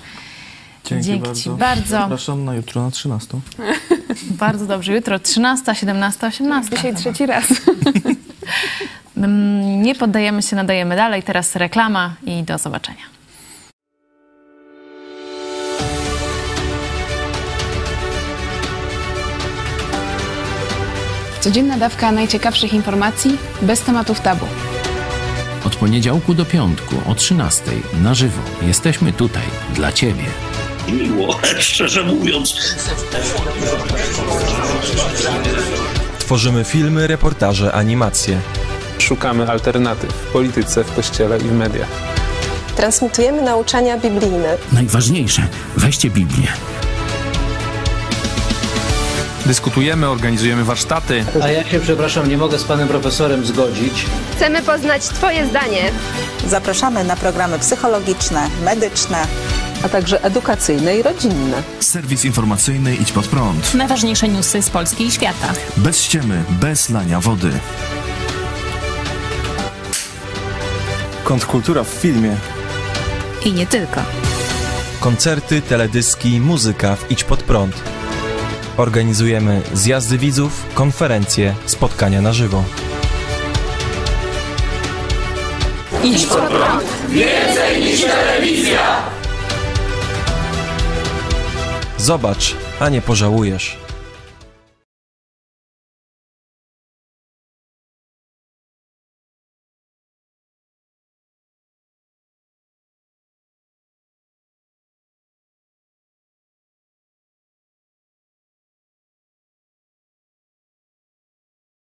Dzięki Dzięki bardzo. Ci bardzo. Zapraszam na jutro na 13. [laughs] Bardzo dobrze. Jutro 13, 17, 18. Dzisiaj trzeci raz. [laughs] Mm, Nie poddajemy się, nadajemy dalej. Teraz reklama i do zobaczenia. Codzienna dawka najciekawszych informacji bez tematów tabu. Od poniedziałku do piątku o 13 na żywo jesteśmy tutaj dla Ciebie. Miło, [laughs] szczerze mówiąc. Tworzymy filmy, reportaże, animacje. Szukamy alternatyw w polityce, w kościele i w mediach. Transmitujemy nauczania biblijne. Najważniejsze, weźcie Biblię. Dyskutujemy, organizujemy warsztaty. A ja się, przepraszam, nie mogę z panem profesorem zgodzić. Chcemy poznać Twoje zdanie. Zapraszamy na programy psychologiczne, medyczne, a także edukacyjne i rodzinne. Serwis informacyjny Idź Pod Prąd. Najważniejsze newsy z Polski i świata. Bez ściemy, bez lania wody. Kontrkultura w filmie. I nie tylko. Koncerty, teledyski, muzyka w Idź Pod Prąd. Organizujemy zjazdy widzów, konferencje, spotkania na żywo. Idź. Więcej niż telewizja! Zobacz, a nie pożałujesz.